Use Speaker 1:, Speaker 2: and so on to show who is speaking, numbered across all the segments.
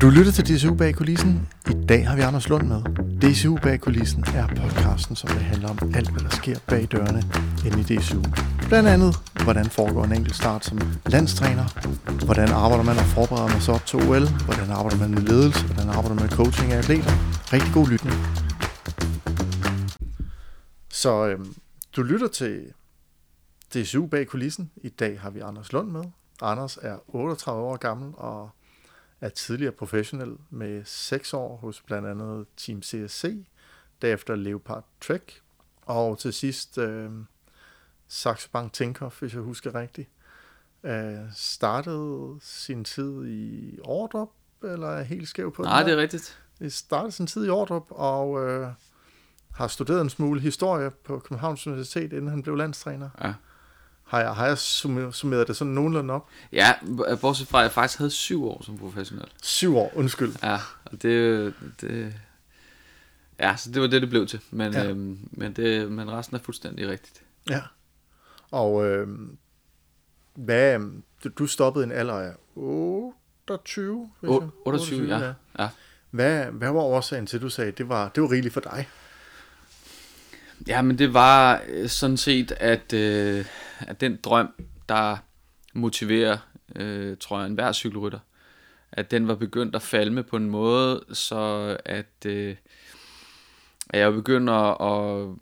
Speaker 1: Du lytter til DCU bag kulissen. I dag har vi Anders Lund med. DCU bag kulissen er podcasten, som det handler om alt, hvad der sker bag dørene inde i DCU. Blandt andet, hvordan foregår en enkelt start som landstræner, hvordan arbejder man og forbereder man sig op til OL, hvordan arbejder man med ledelse, hvordan arbejder man med coaching af atleter. Rigtig god lytning. Så øhm, du lytter til DCU bag kulissen. I dag har vi Anders Lund med. Anders er 38 år gammel og er tidligere professionel med 6 år hos blandt andet Team CSC, derefter Leopard Trek, og til sidst øh, Saxo Bank Tinkoff, hvis jeg husker rigtigt. Øh, startede sin tid i Ordrup, eller er helt skæv på
Speaker 2: Nej,
Speaker 1: den
Speaker 2: det er rigtigt.
Speaker 1: Jeg startede sin tid i Ordrup, og øh, har studeret en smule historie på Københavns Universitet, inden han blev landstræner.
Speaker 2: Ja.
Speaker 1: Har jeg, har jeg summeret, det sådan nogenlunde op?
Speaker 2: Ja, bortset fra, at jeg faktisk havde syv år som professionel.
Speaker 1: Syv år, undskyld.
Speaker 2: Ja, og det, det Ja, så det var det, det blev til. Men,
Speaker 1: Ja.
Speaker 2: ja. øhm, men, det, men resten er fuldstændig rigtigt.
Speaker 1: Ja. Og øh, hvad, du, du stoppede en alder af 28? hvis
Speaker 2: O-
Speaker 1: jeg-
Speaker 2: 28, ja. ja.
Speaker 1: Hvad, hvad var årsagen til, at du sagde, at det var, det var rigeligt for dig?
Speaker 2: Ja, men det var øh, sådan set, at, øh, at den drøm, der motiverer, øh, tror jeg, enhver cykelrytter, at den var begyndt at falme på en måde, så at, øh, at jeg begynder at,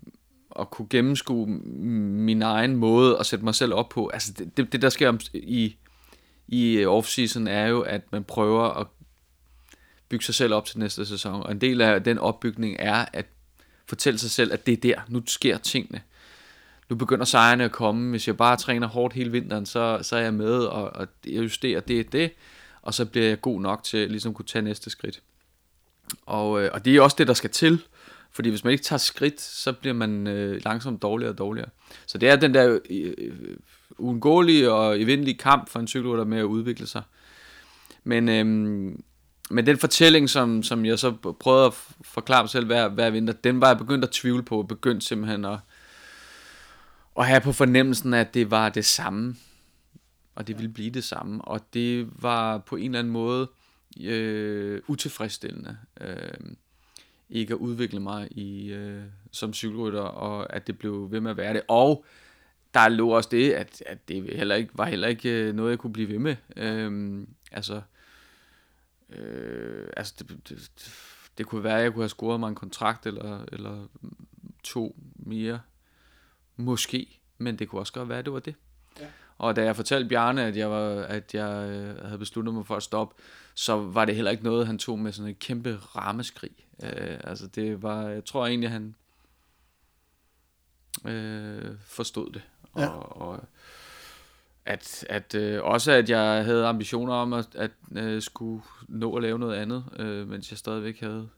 Speaker 2: at kunne gennemskue min egen måde at sætte mig selv op på. Altså det, det, det der sker i, i off-season er jo, at man prøver at bygge sig selv op til næste sæson, og en del af den opbygning er at fortælle sig selv, at det er der, nu sker tingene. Nu begynder sejrene at komme. Hvis jeg bare træner hårdt hele vinteren, så, så er jeg med, og, og jeg justerer det det, og så bliver jeg god nok til ligesom at ligesom kunne tage næste skridt. Og, øh, og det er også det, der skal til, fordi hvis man ikke tager skridt, så bliver man øh, langsomt dårligere og dårligere. Så det er den der øh, øh uundgåelige og eventlige kamp for en cykelrytter med at udvikle sig. Men, øhm, men den fortælling, som, som jeg så prøvede at forklare mig selv hver, hver vinter, den var jeg begyndt at tvivle på, begyndt simpelthen at, at have på fornemmelsen, at det var det samme, og det ville blive det samme, og det var på en eller anden måde øh, utilfredsstillende, øh, ikke at udvikle mig i øh, som cykelrytter, og at det blev ved med at være det, og der lå også det, at, at det heller ikke, var heller ikke øh, noget, jeg kunne blive ved med. Øh, altså, Øh, altså det, det, det, kunne være, at jeg kunne have scoret mig en kontrakt eller, eller to mere. Måske. Men det kunne også godt være, at det var det.
Speaker 1: Ja.
Speaker 2: Og da jeg fortalte Bjarne, at jeg, var, at jeg øh, havde besluttet mig for at stoppe, så var det heller ikke noget, han tog med sådan et kæmpe rammeskrig. Øh, altså det var, jeg tror egentlig, han øh, forstod det. Og,
Speaker 1: Ja.
Speaker 2: og at, at øh, også at jeg havde ambitioner om at, at øh, skulle nå at lave noget andet, øh, mens jeg stadigvæk havde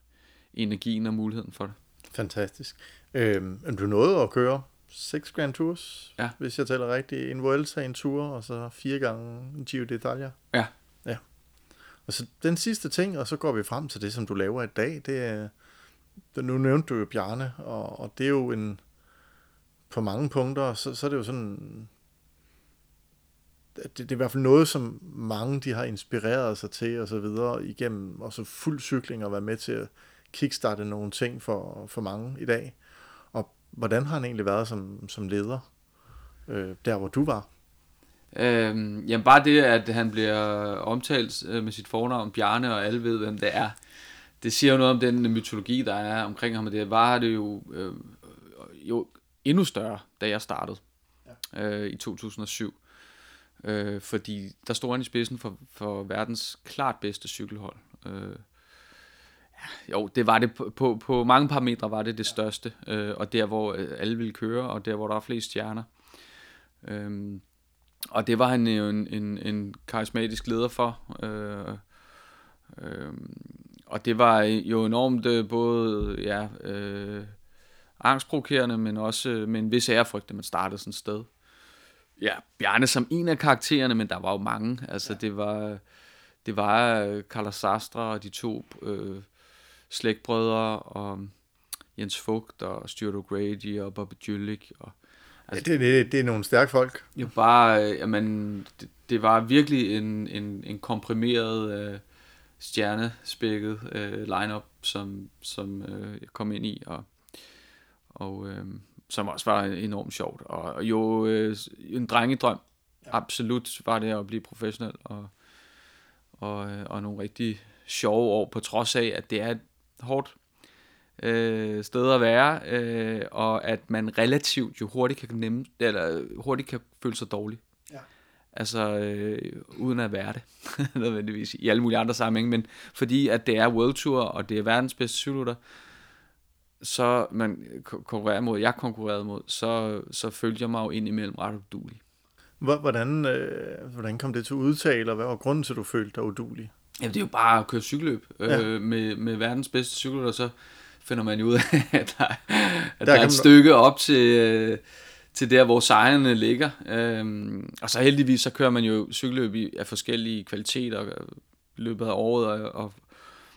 Speaker 2: energien og muligheden for det.
Speaker 1: Fantastisk. Men du nåede at køre seks Grand Tours,
Speaker 2: Ja.
Speaker 1: hvis jeg tæller rigtigt. En Vuelta, en Tour, og så fire gange en Giro d'Italia.
Speaker 2: Ja.
Speaker 1: Ja. Og så den sidste ting, og så går vi frem til det, som du laver i dag, det er, nu nævnte du jo Bjarne, og, og det er jo en, på mange punkter, så, så er det jo sådan, det, det er i hvert fald noget, som mange de har inspireret sig til, og så videre, igennem også fuld cykling, og være med til at kickstarte nogle ting for, for mange i dag. Og hvordan har han egentlig været som, som leder, øh, der hvor du var?
Speaker 2: Øh, jamen bare det, at han bliver omtalt øh, med sit fornavn Bjarne, og alle ved, hvem det er, det siger jo noget om den mytologi, der er omkring ham, og det var det jo, øh, jo endnu større, da jeg startede ja. øh, i 2007. Øh, fordi der stod han i spidsen for, for verdens klart bedste cykelhold. Øh, ja, jo, det var det på, på, på mange parametre var det det største, øh, og der hvor øh, alle ville køre, og der hvor der var flest stjerner. Øh, og det var han jo en, en, en karismatisk leder for. Øh, øh, og det var jo enormt øh, både ja, øh, angstprovokerende, men også øh, med en vis ærefrygt, at man startede sådan et sted. Ja, Bjarne som en af karaktererne, men der var jo mange. Altså, ja. det var, det var øh, Carlos Sastre og de to øh, slægtbrødre, og Jens Fugt og Stuart O'Grady og Bobby Julik. Og,
Speaker 1: Altså, det, det, det er nogle stærke folk.
Speaker 2: jo bare, øh, jamen, det, det var virkelig en, en, en komprimeret øh, stjernespækket øh, lineup, som, som øh, jeg kom ind i, og, og øh, som også var enormt sjovt. Og jo øh, en drengedrøm, ja. absolut var det at blive professionel, og, og, øh, og nogle rigtig sjove år, på trods af, at det er et hårdt øh, sted at være, øh, og at man relativt jo hurtigt kan nemme, eller hurtigt kan føle sig dårlig. Ja. Altså, øh, uden at være det, nødvendigvis, i alle mulige andre sammenhænge, men fordi at det er World Tour, og det er verdens bedste cyklutter, så man konkurrerer mod, jeg konkurrerede mod, så, så følte jeg mig jo ind imellem ret udulig.
Speaker 1: Hvordan, øh, hvordan kom det til udtale, og hvad var grunden til, at du følte dig udulig?
Speaker 2: Jamen, det er jo bare at køre cykelløb ja. øh, med, med verdens bedste cykler, så finder man jo ud af, at der, at der, der er et stykke op til, øh, til der, hvor sejrene ligger. Øhm, og så heldigvis, så kører man jo cykelløb i, af forskellige kvaliteter i løbet af året, og, og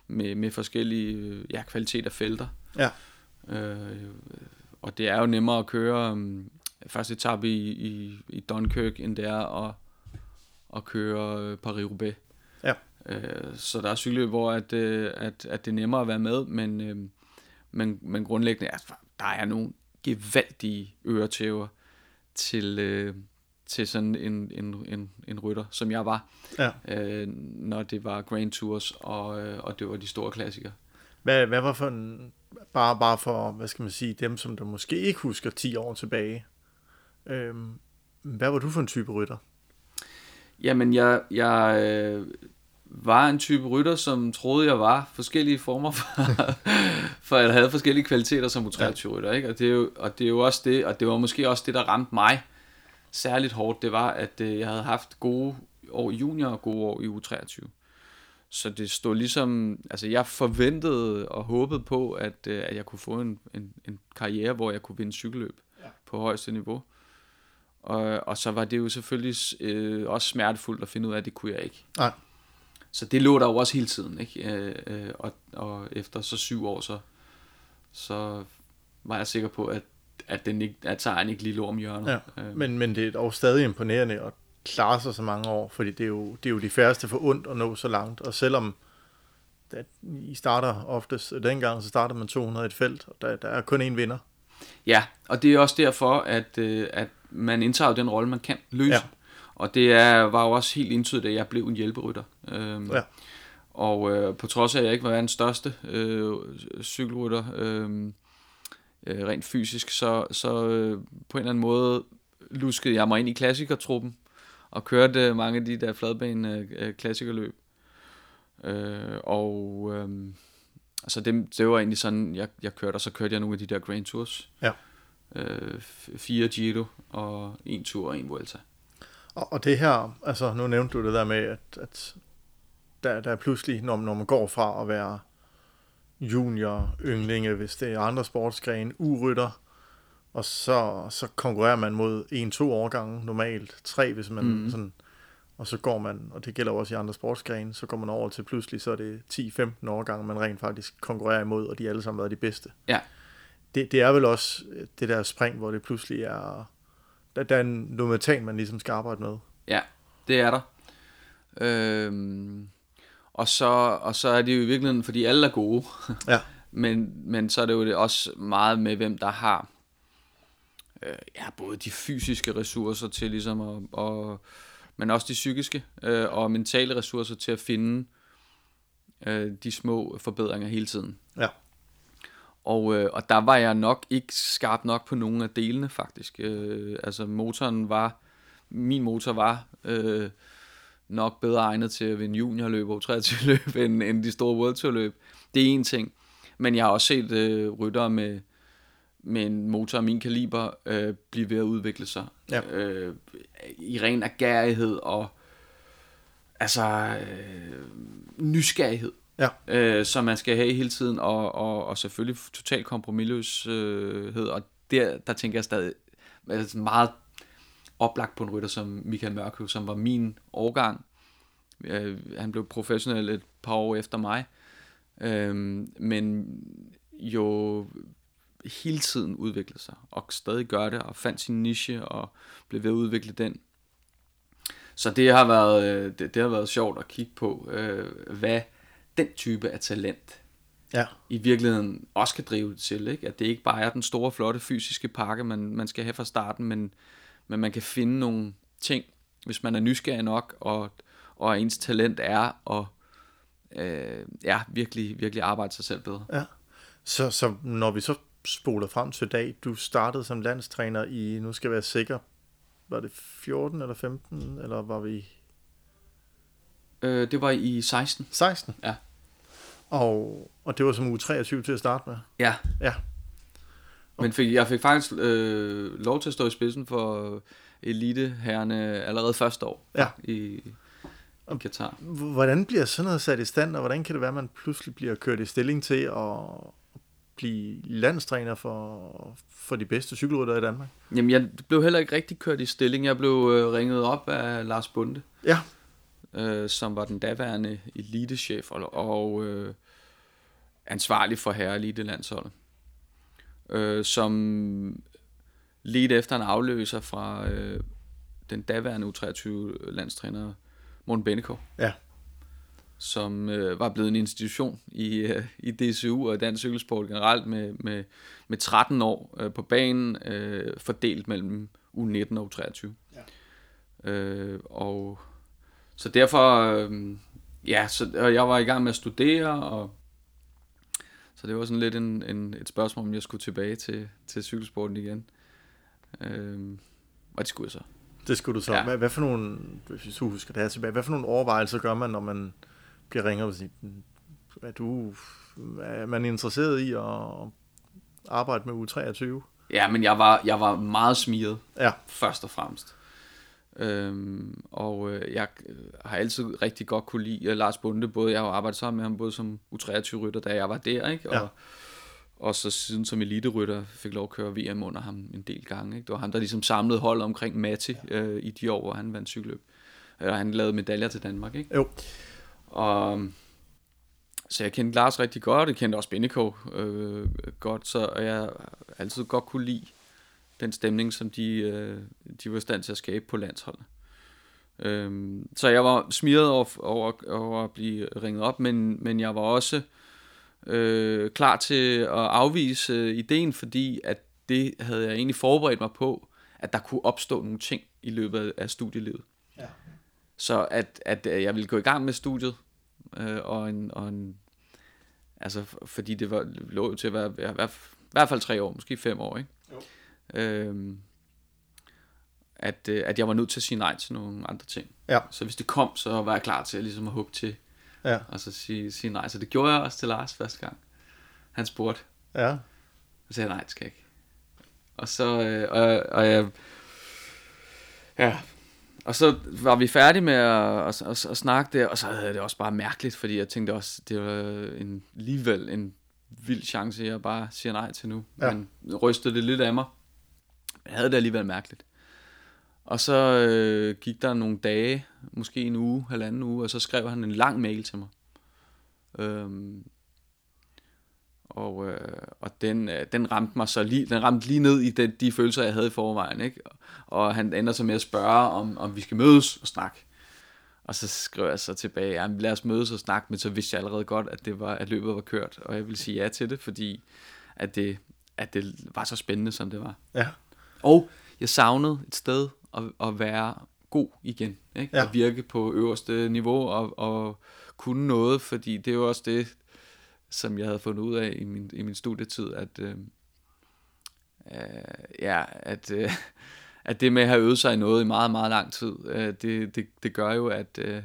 Speaker 2: med, med forskellige ja, kvaliteter felter. Ja. Øh, og det er jo nemmere at køre um, første etape i, i, i Dunkirk, end det er at, at køre øh, Paris-Roubaix. Ja. Øh, så der er cykelløb, hvor at, øh, at, at det er nemmere at være med, men, øh, men, men grundlæggende, altså, der er nogle gevaldige øretæver til, øh, til sådan en, en, en, en rytter, som jeg var, ja. øh, når det var Grand Tours, og, øh, og det var de store klassikere.
Speaker 1: Hvad, hvad var for en, bare, bare for, hvad skal man sige, dem, som der måske ikke husker 10 år tilbage, øh, hvad var du for en type rytter?
Speaker 2: Jamen, jeg, jeg øh, var en type rytter, som troede, jeg var forskellige former for, for jeg havde forskellige kvaliteter som U23-rytter, ikke? Og det, er jo, og det er jo også det, og det var måske også det, der ramte mig særligt hårdt, det var, at øh, jeg havde haft gode år i junior og gode år i U23. Så det stod ligesom, altså jeg forventede og håbede på, at, øh, at jeg kunne få en, en, en karriere, hvor jeg kunne vinde cykelløb ja. på højeste niveau. Og, og så var det jo selvfølgelig øh, også smertefuldt at finde ud af, at det kunne jeg ikke. Nej. Så det lå der jo også hele tiden, ikke? Øh, øh, og, og efter så syv år, så, så var jeg sikker på, at, at, den ikke, at sejren ikke lige lå om hjørnet.
Speaker 1: Ja, øh. men, men det er dog stadig imponerende at klare sig så mange år, fordi det er jo, det er jo de færreste for ondt at nå så langt, og selvom at I starter oftest, dengang så starter man 200 et felt, og der, der er kun én vinder.
Speaker 2: Ja, og det er også derfor, at, øh, at man indtager den rolle, man kan løse. Ja. Og det er, var jo også helt indtydigt, at jeg blev en hjælperytter. Øhm, ja. Og øh, på trods af, at jeg ikke var den største øh, cykelrytter, øh, øh, rent fysisk, så, så øh, på en eller anden måde luskede jeg mig ind i klassikertruppen og kørte mange af de der fladbane øh, klassikerløb. Øh, og øh, altså det, det var egentlig sådan, jeg, jeg kørte, og så kørte jeg nogle af de der Grand Tours. Ja. Øh, fire Giro og en tur og en Vuelta.
Speaker 1: Og, og det her, altså nu nævnte du det der med, at, at der, der er pludselig, når, når man går fra at være junior, yndlinge, hvis det er andre sportsgrene, urytter, og så, så konkurrerer man mod en-to årgange normalt, tre hvis man mm. sådan, og så går man, og det gælder også i andre sportsgrene, så går man over til pludselig, så er det 10-15 årgange, man rent faktisk konkurrerer imod, og de alle sammen været de bedste. Ja. Det, det er vel også det der spring, hvor det pludselig er der, der er noget metan, man ligesom skal arbejde med.
Speaker 2: Ja, det er der. Øhm, og, så, og så er det jo i virkeligheden, fordi alle er gode. Ja. men, men så er det jo også meget med, hvem der har øh, ja, både de fysiske ressourcer til ligesom at, og, men også de psykiske øh, og mentale ressourcer til at finde øh, de små forbedringer hele tiden. Ja. Og, øh, og der var jeg nok ikke skarp nok på nogen af delene faktisk. Øh, altså motoren var, min motor var øh, nok bedre egnet til at vinde juniorløb og 23 løb end, end de store World Tour løb. Det er en ting. Men jeg har også set øh, ryttere med, med en motor af min kaliber øh, blive ved at udvikle sig. Ja. Øh, I ren agerighed og altså øh, nysgerrighed ja. øh, som man skal have hele tiden, og, og, og selvfølgelig total kompromilløshed, og der, der tænker jeg stadig altså meget oplagt på en rytter som Michael Mørkøv, som var min årgang. Øh, han blev professionel et par år efter mig, øh, men jo hele tiden udviklede sig, og stadig gør det, og fandt sin niche, og blev ved at udvikle den. Så det har været, øh, det, det har været sjovt at kigge på, øh, hvad den type af talent
Speaker 1: Ja.
Speaker 2: i virkeligheden også kan drive det til. Ikke? At det ikke bare er den store, flotte fysiske pakke, man, man skal have fra starten, men, men man kan finde nogle ting, hvis man er nysgerrig nok, og, og ens talent er at øh, ja, virkelig, virkelig arbejde sig selv bedre.
Speaker 1: Ja. Så, så når vi så spoler frem til dag, du startede som landstræner i, nu skal jeg være sikker, var det 14 eller 15, eller var vi
Speaker 2: Øh, det var i 16.
Speaker 1: 16?
Speaker 2: Ja.
Speaker 1: Og, og det var som uge 23 til at starte med?
Speaker 2: Ja.
Speaker 1: Ja.
Speaker 2: Men fik, jeg fik faktisk øh, lov til at stå i spidsen for eliteherrene allerede første år
Speaker 1: Ja.
Speaker 2: i, i Katar.
Speaker 1: Hvordan bliver sådan noget sat i stand, og hvordan kan det være, at man pludselig bliver kørt i stilling til at blive landstræner for, for de bedste cykelryttere i Danmark?
Speaker 2: Jamen, jeg blev heller ikke rigtig kørt i stilling. Jeg blev øh, ringet op af Lars Bunde,
Speaker 1: Ja.
Speaker 2: øh, som var den daværende elitechef og, og øh, ansvarlig for herre elitelandsholdet. Øh, som ledte efter en afløser fra øh, den daværende U23-landstræner Morten Bennekov.
Speaker 1: Ja.
Speaker 2: Som øh, var blevet en institution i, øh, i DCU og dansk cykelsport generelt med, med, med 13 år øh, på banen, øh, fordelt mellem U19 og U23. Ja. Øh, og så derfor, øh, ja, så, og jeg var i gang med at studere, og så det var sådan lidt en, en, et spørgsmål, om jeg skulle tilbage til, til cykelsporten igen. Øh, og det skulle jeg så.
Speaker 1: Det skulle du så.
Speaker 2: Ja.
Speaker 1: Hvad, hvad for nogle, hvis du husker det her tilbage, hvad for nogle overvejelser gør man, når man bliver ringet og siger, er du er man interesseret i at arbejde med U23?
Speaker 2: Ja, men jeg var, jeg var meget smiret.
Speaker 1: Ja.
Speaker 2: først og fremmest. Øhm, og øh, jeg øh, har altid rigtig godt kunne lide øh, Lars Bunde, både jeg har arbejdet sammen med ham, både som U23-rytter, da jeg var der, ikke? Og,
Speaker 1: Ja.
Speaker 2: og så siden som elite-rytter fik lov at køre VM under ham en del gange. Ikke? Det var ham, der ligesom samlede hold omkring Matti øh, i de år, hvor han vandt cykelløb. Og han lavede medaljer til Danmark, ikke?
Speaker 1: Jo.
Speaker 2: Og, øhm, så jeg kendte Lars rigtig godt, jeg kendte også Benneko øh, godt, så jeg altid godt kunne lide den stemning, som de, øh, de var i stand til at skabe på landsholdet. Øhm, så jeg var smiret over, over, over at blive ringet op, men, men jeg var også øh, klar til at afvise øh, ideen, fordi at det havde jeg egentlig forberedt mig på, at der kunne opstå nogle ting i løbet af studielivet. Så at, at øh, jeg ville gå i gang med studiet, øh, og, en, og en, altså fordi det var, lå jo til at være i hvert, fald tre år, måske fem år, ikke?
Speaker 1: Jo.
Speaker 2: Øhm, at, øh, at jeg var nødt til at sige nej til nogle andre ting.
Speaker 1: Ja.
Speaker 2: Så hvis det kom, så var jeg klar til at, ligesom at hugge til,
Speaker 1: Ja.
Speaker 2: og så sige, sige nej. Så det gjorde jeg også til Lars første gang. Han spurgte,
Speaker 1: Ja.
Speaker 2: og så sagde jeg, nej, det skal jeg ikke. Og så, øh, og, og jeg, ja, og så var vi færdige med at, at, at, at snakke der, og så havde det også bare mærkeligt, fordi jeg tænkte også, det var en, alligevel en vild chance, jeg bare siger nej til nu.
Speaker 1: Ja.
Speaker 2: Men rystede det lidt af mig. Men jeg havde det alligevel mærkeligt. Og så øh, gik der nogle dage, måske en uge, halvanden uge, og så skrev han en lang mail til mig. Øhm, og, øh, og den, øh, den ramte mig så lige, den ramte lige ned i den, de følelser, jeg havde i forvejen. Ikke? Og han ender så med at spørge, om, om vi skal mødes og snakke. Og så skrev jeg så tilbage, ja, lad os mødes og snakke, men så vidste jeg allerede godt, at, det var, at løbet var kørt, og jeg ville sige ja til det, fordi at det, at det var så spændende, som det var.
Speaker 1: Ja.
Speaker 2: Og jeg savnede et sted at, at være god igen, ikke?
Speaker 1: Ja.
Speaker 2: at virke på øverste niveau og, og kunne noget, fordi det er jo også det, som jeg havde fundet ud af i min, i min studietid, at, øh, øh, ja, at, øh, at det med at have øvet sig i noget i meget, meget lang tid, øh, det, det, det gør jo, at, øh,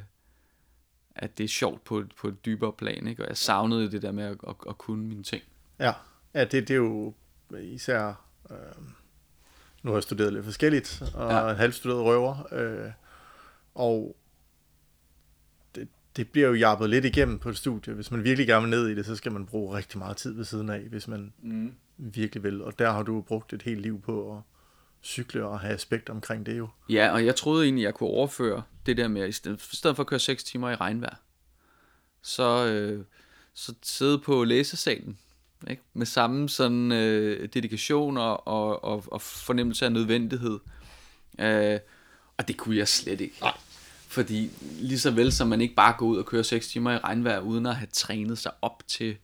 Speaker 2: at det er sjovt på, på et dybere plan, ikke? og jeg savnede det der med at, at, at kunne mine ting.
Speaker 1: Ja, ja det, det er jo især... Øh, nu har jeg studeret lidt forskelligt, og
Speaker 2: Ja.
Speaker 1: ja. halvstuderet røver, øh, og det, bliver jo jappet lidt igennem på et studie. Hvis man virkelig gerne vil ned i det, så skal man bruge rigtig meget tid ved siden af, hvis man
Speaker 2: Mm.
Speaker 1: virkelig vil. Og der har du jo brugt et helt liv på at cykle og have aspekt omkring det jo.
Speaker 2: Ja, og jeg troede egentlig, jeg kunne overføre det der med, i stedet, i stedet for at køre 6 timer i regnvejr, så, øh, så sidde på læsesalen, ikke? med samme sådan øh, dedikation og, og, og, og fornemmelse af nødvendighed. Øh, og det kunne jeg slet ikke.
Speaker 1: Nej.
Speaker 2: Fordi lige så vel som man ikke bare går ud og kører 6 timer i regnvejr, uden at have trænet sig op til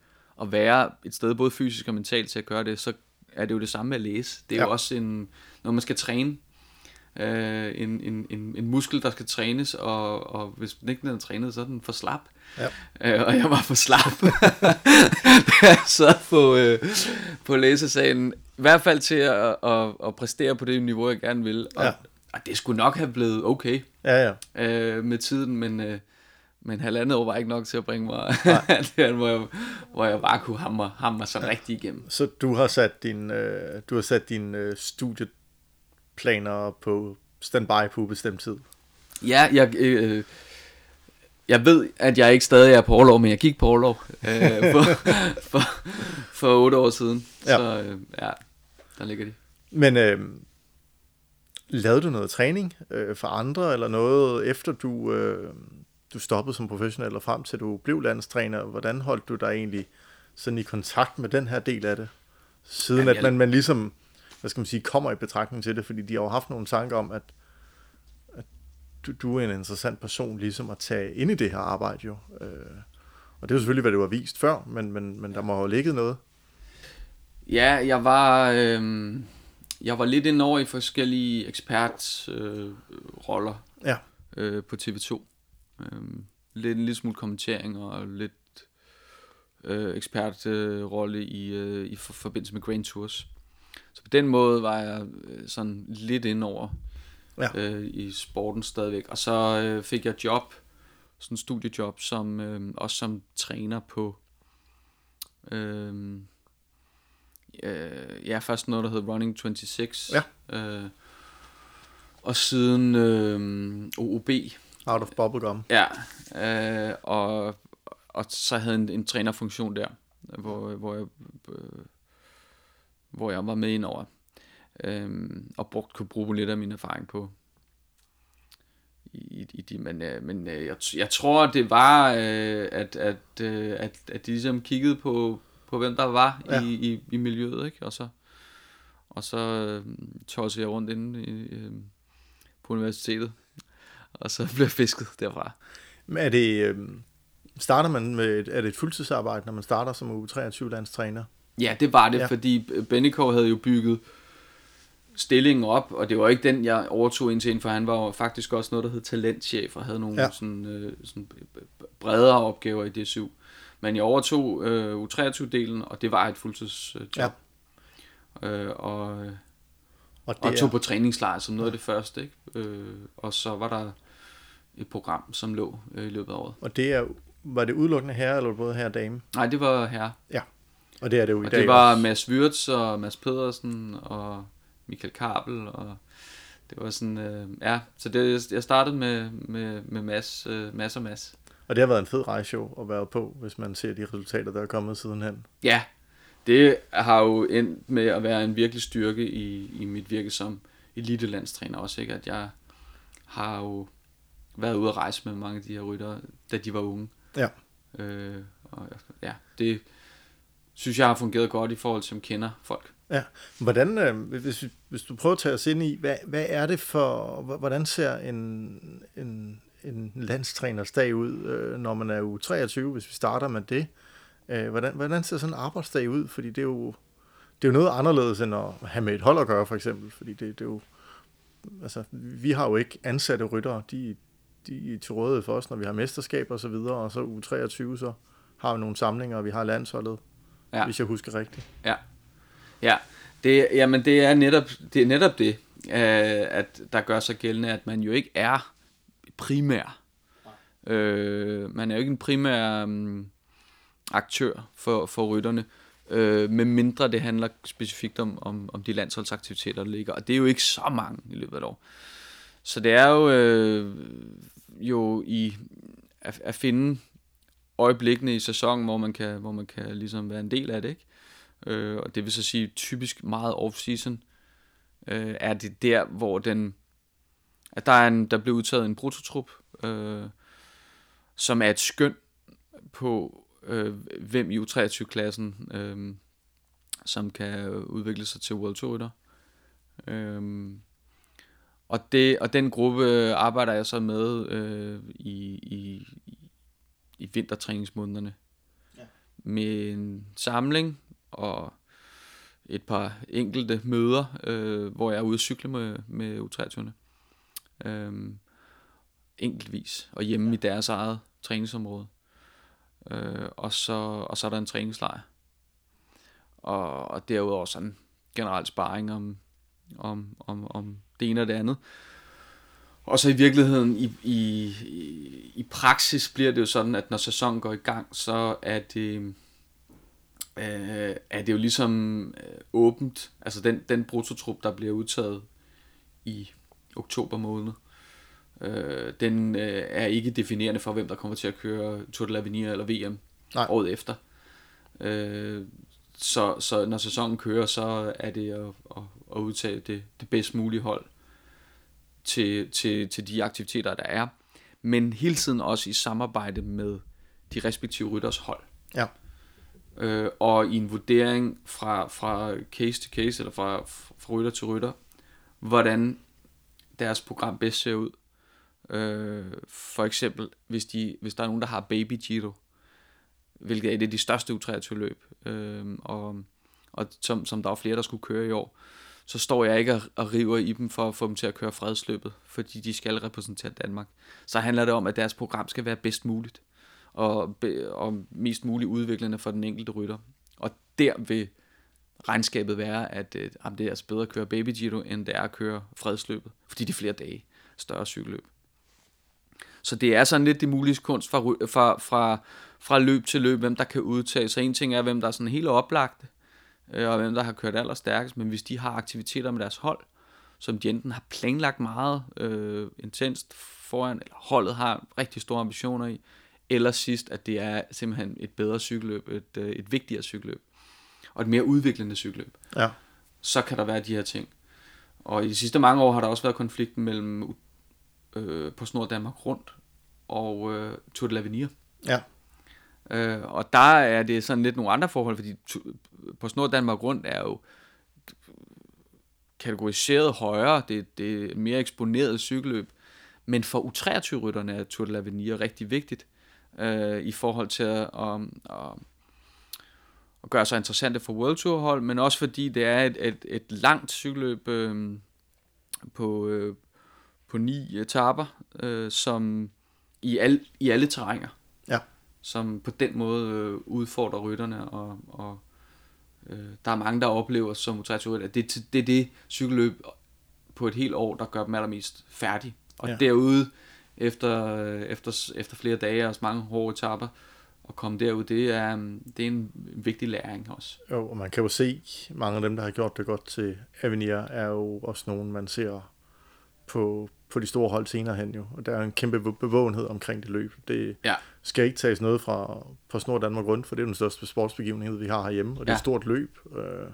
Speaker 2: at være et sted, både fysisk og mentalt til at gøre det, så er det jo det samme med at læse. Det er ja. jo også en, når man skal træne, øh, en, en, en, en muskel, der skal trænes, og, og hvis den ikke er trænet, så er den for slap. Ja. Øh, og jeg var for slap, jeg sad på, øh, på læsesagen, i hvert fald til at, at, at præstere på det niveau, jeg gerne vil. Og, ja. Og det skulle nok have blevet okay
Speaker 1: ja, ja.
Speaker 2: Øh, med tiden, men... Øh, men halvandet år var ikke nok til at bringe mig der, hvor jeg, hvor jeg bare kunne hamre, hamre så ja. rigtig igennem.
Speaker 1: Så du har sat din, øh, du har sat dine øh, studieplaner på standby på bestemt tid?
Speaker 2: Ja, jeg, øh, jeg ved, at jeg ikke stadig er på overlov, men jeg gik på overlov øh, for, for, for otte år siden. Ja. Så øh, ja, der ligger de.
Speaker 1: Men øh, lavede du noget træning øh, for andre, eller noget efter du... Øh, du stoppede som professionel og frem til du blev landstræner, hvordan holdt du dig egentlig sådan i kontakt med den her del af det? Siden Jamen, at man, man ligesom, hvad skal man sige, kommer i betragtning til det, fordi de har jo haft nogle tanker om, at, at du, du er en interessant person ligesom at tage ind i det her arbejde jo. Øh, og det er jo selvfølgelig, hvad du har vist før, men, men, men der må have ligget noget.
Speaker 2: Ja, jeg var, øh, jeg var lidt ind over i forskellige ekspertroller øh, ja. øh, på TV2. Øhm, lidt en lille smule kommentering og lidt øh, ekspertrolle øh, i, øh, i for, forbindelse med Grand Tours. Så på den måde var jeg øh, sådan lidt ind over ja. øh, i sporten stadigvæk. Og så øh, fik jeg job, sådan en studiejob, som, øh, også som træner på... Øh, øh, ja, først noget, der hed Running 26. Ja. Øh, og siden øh, OOB,
Speaker 1: Out of bubblegum.
Speaker 2: Ja, øh, og, og så havde en, en trænerfunktion der, hvor, hvor, jeg, øh, hvor jeg var med ind over, øh, og brugt, kunne bruge lidt af min erfaring på, i, i de, men, øh, men øh, jeg, jeg tror det var øh, at, at, øh, at, at de ligesom kiggede på, på hvem der var ja. i, i, i miljøet, ikke? og så og så øh, tossede jeg rundt inde i, øh, på universitetet og så bliver fisket derfra.
Speaker 1: Men er det, øh, starter man med, et, er det et fuldtidsarbejde, når man starter som U23-landstræner?
Speaker 2: Ja, det var det, ja. fordi Beniko havde jo bygget stillingen op, og det var ikke den, jeg overtog ind til, for han var faktisk også noget, der hed talentchef, og havde nogle ja. sådan, øh, sådan bredere opgaver i DSU. Men jeg overtog øh, U23-delen, og det var et fuldtidsjob. Ja. Øh, og, og, det og tog er... på træningslejr som noget af det første. Ikke? Øh, og så var der et program, som lå øh, i løbet af året.
Speaker 1: Og det er, var det udelukkende herre, eller både herre og dame?
Speaker 2: Nej, det var herre.
Speaker 1: Ja, og det er det jo i
Speaker 2: og
Speaker 1: dag
Speaker 2: det var også. Mads Wirtz og Mads Pedersen og Michael Kabel, og det var sådan, øh, ja, så det, jeg startede med, med, med Mads, øh, Mads og Mads.
Speaker 1: Og det har været en fed rejse at være på, hvis man ser de resultater, der er kommet sidenhen.
Speaker 2: Ja, det har jo endt med at være en virkelig styrke i, i mit virke som elitelandstræner også, ikke? at jeg har jo været ude at rejse med mange af de her ryttere, da de var unge. Ja. Øh, og ja, det synes jeg har fungeret godt i forhold til, at kender folk.
Speaker 1: Ja, hvordan, øh, hvis, hvis du prøver at tage os ind i, hvad, hvad er det for, hvordan ser en, en, en landstræners dag ud, øh, når man er u 23, hvis vi starter med det? Øh, hvordan, hvordan ser sådan en arbejdsdag ud? Fordi det er jo, det er jo noget anderledes end at have med et hold at gøre, for eksempel. Fordi det, det er jo, altså, vi har jo ikke ansatte ryttere. De, de er til rådighed for os, når vi har mesterskab og så videre, og så u 23, så har vi nogle samlinger, og vi har landsholdet, ja. hvis jeg husker rigtigt.
Speaker 2: Ja, ja. Det, jamen det er netop det, er netop det øh, at der gør sig gældende, at man jo ikke er primær. Øh, man er jo ikke en primær um, aktør for, for rytterne, øh, med mindre det handler specifikt om, om, om de landsholdsaktiviteter, der ligger. Og det er jo ikke så mange i løbet af et år. Så det er jo, øh, jo i at, at finde øjeblikkene i sæsonen, hvor man kan, hvor man kan ligesom være en del af det. Ikke? Øh, og det vil så sige typisk meget off-season, øh, er det der, hvor den, at der, er en, der bliver udtaget en prototrup, øh, som er et skøn på, øh, hvem i U23-klassen, øh, som kan udvikle sig til World Tour. Øh, og, det, og den gruppe arbejder jeg så med øh, i, i, i vintertræningsmånederne. Ja. Med en samling og et par enkelte møder, øh, hvor jeg er ude at cykle med, med U23'erne. Øh, enkeltvis, og hjemme ja. i deres eget træningsområde. Øh, og, så, og så er der en træningslejr. Og, og derudover sådan generelt sparring om, om, om, om det ene og det andet. Og så i virkeligheden, i, i, i praksis bliver det jo sådan, at når sæsonen går i gang, så er det, øh, er det jo ligesom øh, åbent. Altså den, den brutotrup, der bliver udtaget i oktober måned, øh, den øh, er ikke definerende for, hvem der kommer til at køre Tour de l'Avenir eller VM Nej. året efter. Øh, så, så når sæsonen kører, så er det at, at, at udtage det, det bedst mulige hold til, til, til de aktiviteter, der er. Men hele tiden også i samarbejde med de respektive rytters hold.
Speaker 1: Ja.
Speaker 2: Øh, og i en vurdering fra, fra case til case, eller fra, fra rytter til rytter, hvordan deres program bedst ser ud. Øh, for eksempel, hvis, de, hvis der er nogen, der har Baby Giro, hvilket er et af de største U23-løb, øh, og, og som, som der er flere, der skulle køre i år, så står jeg ikke og, og river i dem for at få dem til at køre fredsløbet, fordi de skal repræsentere Danmark. Så handler det om, at deres program skal være bedst muligt, og, og mest muligt udviklende for den enkelte rytter. Og der vil regnskabet være, at øh, det er altså bedre at køre Baby Giro, end det er at køre fredsløbet, fordi det er flere dage større cykelløb. Så det er sådan lidt det mulige kunst fra, fra, fra, fra løb til løb, hvem der kan udtage. Så en ting er, hvem der er sådan helt oplagte, øh, og hvem der har kørt allerstærkest, men hvis de har aktiviteter med deres hold, som de enten har planlagt meget øh, intenst foran, eller holdet har rigtig store ambitioner i, eller sidst, at det er simpelthen et bedre cykelløb, et, øh, et vigtigere cykelløb, og et mere udviklende cykelløb.
Speaker 1: Ja.
Speaker 2: Så kan der være de her ting. Og i de sidste mange år har der også været konflikten mellem øh, på Snor Danmark rundt og øh, Tour de l'Avenir.
Speaker 1: Ja.
Speaker 2: Øh, og der er det sådan lidt nogle andre forhold, fordi på Snor Danmark rundt er jo kategoriseret højere, det, det er mere eksponeret cykelløb, men for U23-rytterne er Tour de l'Avenir rigtig vigtigt øh, i forhold til at, at, at, at gøre sig interessante for World Tour hold, men også fordi det er et, et, et langt cykelløb øh, på, øh, på ni etaper, øh, som i, al, i alle terrænger.
Speaker 1: Ja.
Speaker 2: Som på den måde øh, udfordrer rytterne, og, og øh, der er mange, der oplever som at det, det er det cykelløb på et helt år, der gør dem allermest færdig. Og ja. derude, efter, efter, efter flere dage og mange hårde etapper, at komme derud, det er, det er en vigtig læring også.
Speaker 1: Jo, og man kan jo se, mange af dem, der har gjort det godt til Avenir, er jo også nogen, man ser på, på de store hold senere hen jo. Og der er en kæmpe bevågenhed omkring det løb. Det
Speaker 2: ja.
Speaker 1: skal ikke tages noget fra på Snor Danmark rundt, for det er den største sportsbegivenhed, vi har herhjemme, og det er ja. et stort løb. Øh,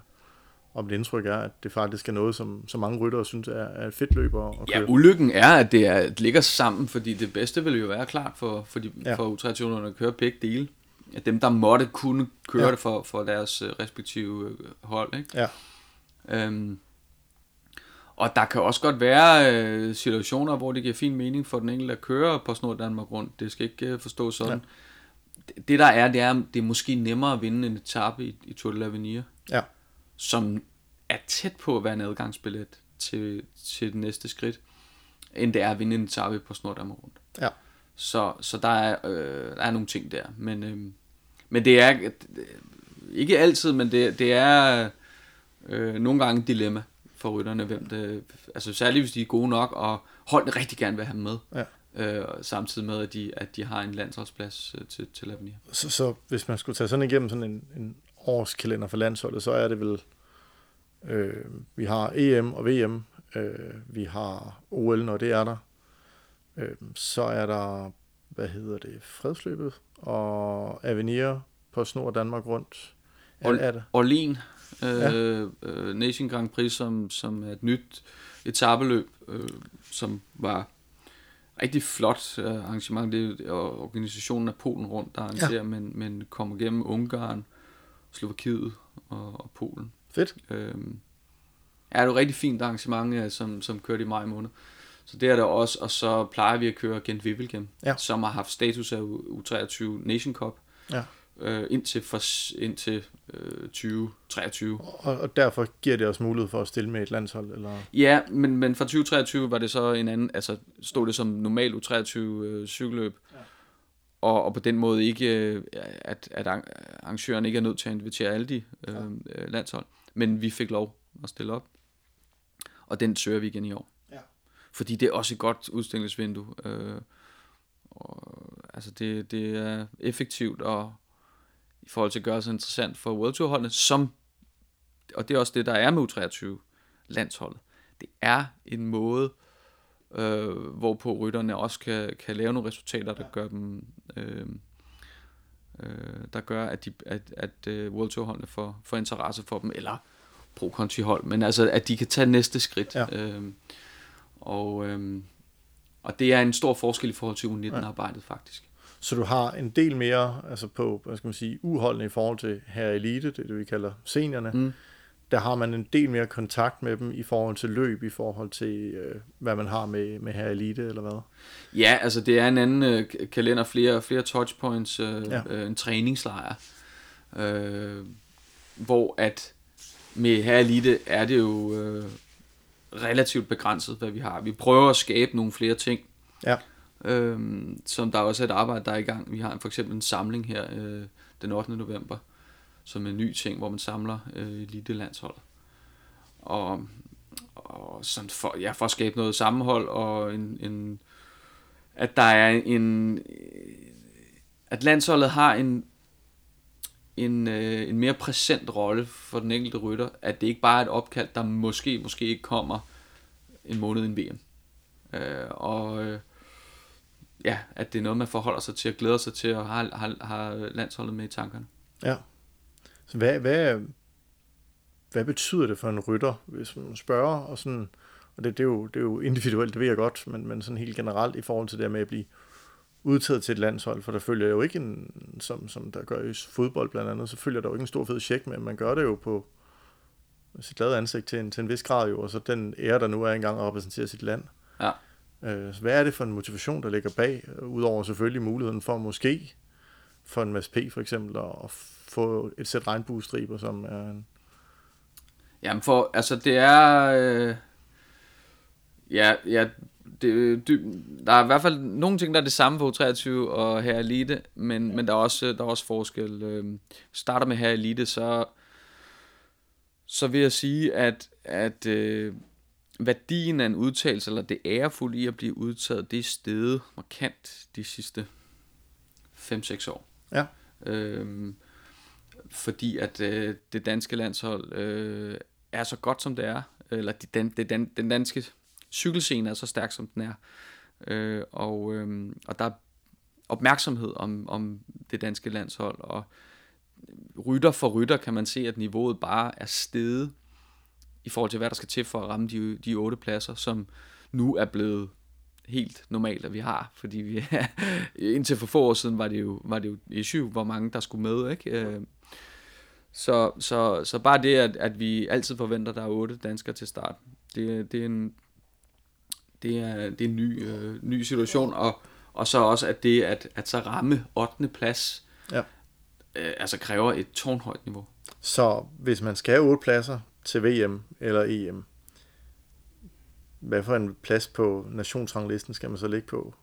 Speaker 1: og mit indtryk er, at det faktisk er noget, som, som mange ryttere synes er, er et fedt løb at,
Speaker 2: køre. Ja, ulykken er, at det, er, det ligger sammen, fordi det bedste vil jo være klart for, for, de, ja. for U23'erne at køre begge dele. At dem, der måtte kunne køre ja. det for, for deres øh, respektive øh, hold. Ikke?
Speaker 1: Ja.
Speaker 2: Øhm, og der kan også godt være øh, situationer, hvor det giver fin mening for den enkelte at køre på Snor Danmark rundt. Det skal ikke øh, forstås sådan. Ja. Det, det der er, det er, det er måske nemmere at vinde en etape i, i Tour de l'Avenir.
Speaker 1: Ja.
Speaker 2: Som er tæt på at være en adgangsbillet til, til det næste skridt, end det er at vinde en etape på Snor Danmark rundt.
Speaker 1: Ja.
Speaker 2: Så, så der, er, øh, der er nogle ting der. Men, øh, men det er ikke altid, men det, det er øh, nogle gange et dilemma for rytterne, hvem det, altså særligt hvis de er gode nok, og holdet rigtig gerne vil have dem med.
Speaker 1: Ja.
Speaker 2: Øh, samtidig med, at de, at de har en landsholdsplads øh, til, til Avenir.
Speaker 1: Så, så hvis man skulle tage sådan igennem sådan en, en årskalender for landsholdet, så er det vel, øh, vi har EM og VM, øh, vi har OL, når det er der, øh, så er der, hvad hedder det, fredsløbet, og Avenir på Snor Danmark rundt.
Speaker 2: Er, er det? Orlin ja. øh, Nation Grand Prix, som, som er et nyt etabeløb, øh, som var rigtig flot øh, arrangement. Det er organisationen af Polen rundt, der arrangerer, ja. men, men kommer gennem Ungarn, Slovakiet og, og Polen.
Speaker 1: Fedt.
Speaker 2: Øh, Ja, det er jo et rigtig fint arrangement, som, som kørte i maj måned. Så det er der også, og så plejer vi at køre Gent Wevelgem,
Speaker 1: Ja.
Speaker 2: som har haft status af U- U23 Nation Cup
Speaker 1: Ja.
Speaker 2: øh, indtil, for, indtil øh, 2023.
Speaker 1: Og, og derfor giver det os mulighed for at stille med et landshold, eller...
Speaker 2: Ja, men, men fra 2023 var det så en anden, altså stod det som normal U23 øh, cykelløb, ja. Og, og på den måde ikke, øh, at, at arr- arrangøren ikke er nødt til at invitere alle de øh, øh, landshold, men vi fik lov at stille op, og den søger vi igen i år.
Speaker 1: Ja.
Speaker 2: Fordi det er også et godt udstillingsvindue. Øh, og, altså det, det er effektivt og i forhold til at gøre sig interessant for World Tour holdene, som, og det er også det, der er med U23 landsholdet. Det er en måde, øh, hvorpå rytterne også kan, kan lave nogle resultater, der gør dem, øh, øh, der gør, at, de, at, at uh, World Tour holdene får, får interesse for dem, eller pro country hold, men altså, at de kan tage næste skridt.
Speaker 1: Ja.
Speaker 2: Øh, og, øh, og det er en stor forskel i forhold til U19-arbejdet, faktisk.
Speaker 1: Så du har en del mere altså på, hvad skal man sige, uholdene i forhold til her elite, det det, vi kalder seniorne.
Speaker 2: Mm.
Speaker 1: Der har man en del mere kontakt med dem i forhold til løb, i forhold til, øh, hvad man har med, med her elite, eller hvad?
Speaker 2: Ja, altså det er en anden øh, kalender, flere, flere touchpoints, øh,
Speaker 1: Ja.
Speaker 2: øh, en træningslejr, øh, hvor at med her elite er det jo øh, relativt begrænset, hvad vi har. Vi prøver at skabe nogle flere ting,
Speaker 1: Ja.
Speaker 2: øh, som der er også er et arbejde, der er i gang. Vi har for eksempel en samling her øh, den 8. november, som en ny ting, hvor man samler øh, elite landshold. Og, og sådan for, ja, for at skabe noget sammenhold og en, en at der er en at landsholdet har en en, øh, en mere præsent rolle for den enkelte rytter, at det ikke bare er et opkald, der måske, måske ikke kommer en måned inden VM. Øh, og øh, ja, at det er noget, man forholder sig til og glæder sig til og har, har, har landsholdet med i tankerne.
Speaker 1: Ja. Så hvad, hvad, hvad betyder det for en rytter, hvis man spørger, og sådan, og det, det, er jo, det er jo individuelt, det ved jeg godt, men, men sådan helt generelt i forhold til det med at blive udtaget til et landshold, for der følger jo ikke en, som, som der gør i fodbold blandt andet, så følger der jo ikke en stor fed check med, man gør det jo på sit glade ansigt til en, til en vis grad jo, og så den ære, der nu er engang at repræsentere sit land.
Speaker 2: Ja.
Speaker 1: Øh, hvad er det for en motivation, der ligger bag, øh, udover selvfølgelig muligheden for måske for en Mads P. for eksempel, at få et sæt regnbuestriber, som er en...
Speaker 2: Jamen for, altså det er, øh, ja, ja det, det, der er i hvert fald nogle ting, der er det samme på 23 og her Elite, men, men der er også, der er også forskel. Øh, starter med her Elite, så, så vil jeg sige, at, at øh, værdien af en udtalelse, eller det ærefulde i at blive udtaget, det er steget markant de sidste 5-6 år.
Speaker 1: Ja.
Speaker 2: Øhm, fordi at øh, det danske landshold øh, er så godt som det er, eller de, den, det, den, den danske cykelscene er så stærk som den er, øh, og, øh, og der er opmærksomhed om, om det danske landshold, og rytter for rytter kan man se, at niveauet bare er steget i forhold til, hvad der skal til for at ramme de, de otte pladser, som nu er blevet helt normalt, at vi har, fordi vi indtil for få år siden var det jo, var det jo issue, hvor mange der skulle med, ikke? Øh, så, så, så bare det, at, at vi altid forventer, at der er otte danskere til start, det, det er en, det er, det er en ny, øh, ny situation, og, og så også, at det at, at så ramme 8. plads,
Speaker 1: Ja.
Speaker 2: øh, altså kræver et tårnhøjt niveau.
Speaker 1: Så hvis man skal have otte pladser til VM eller EM, hvad for en plads på nationsranglisten skal man så ligge på?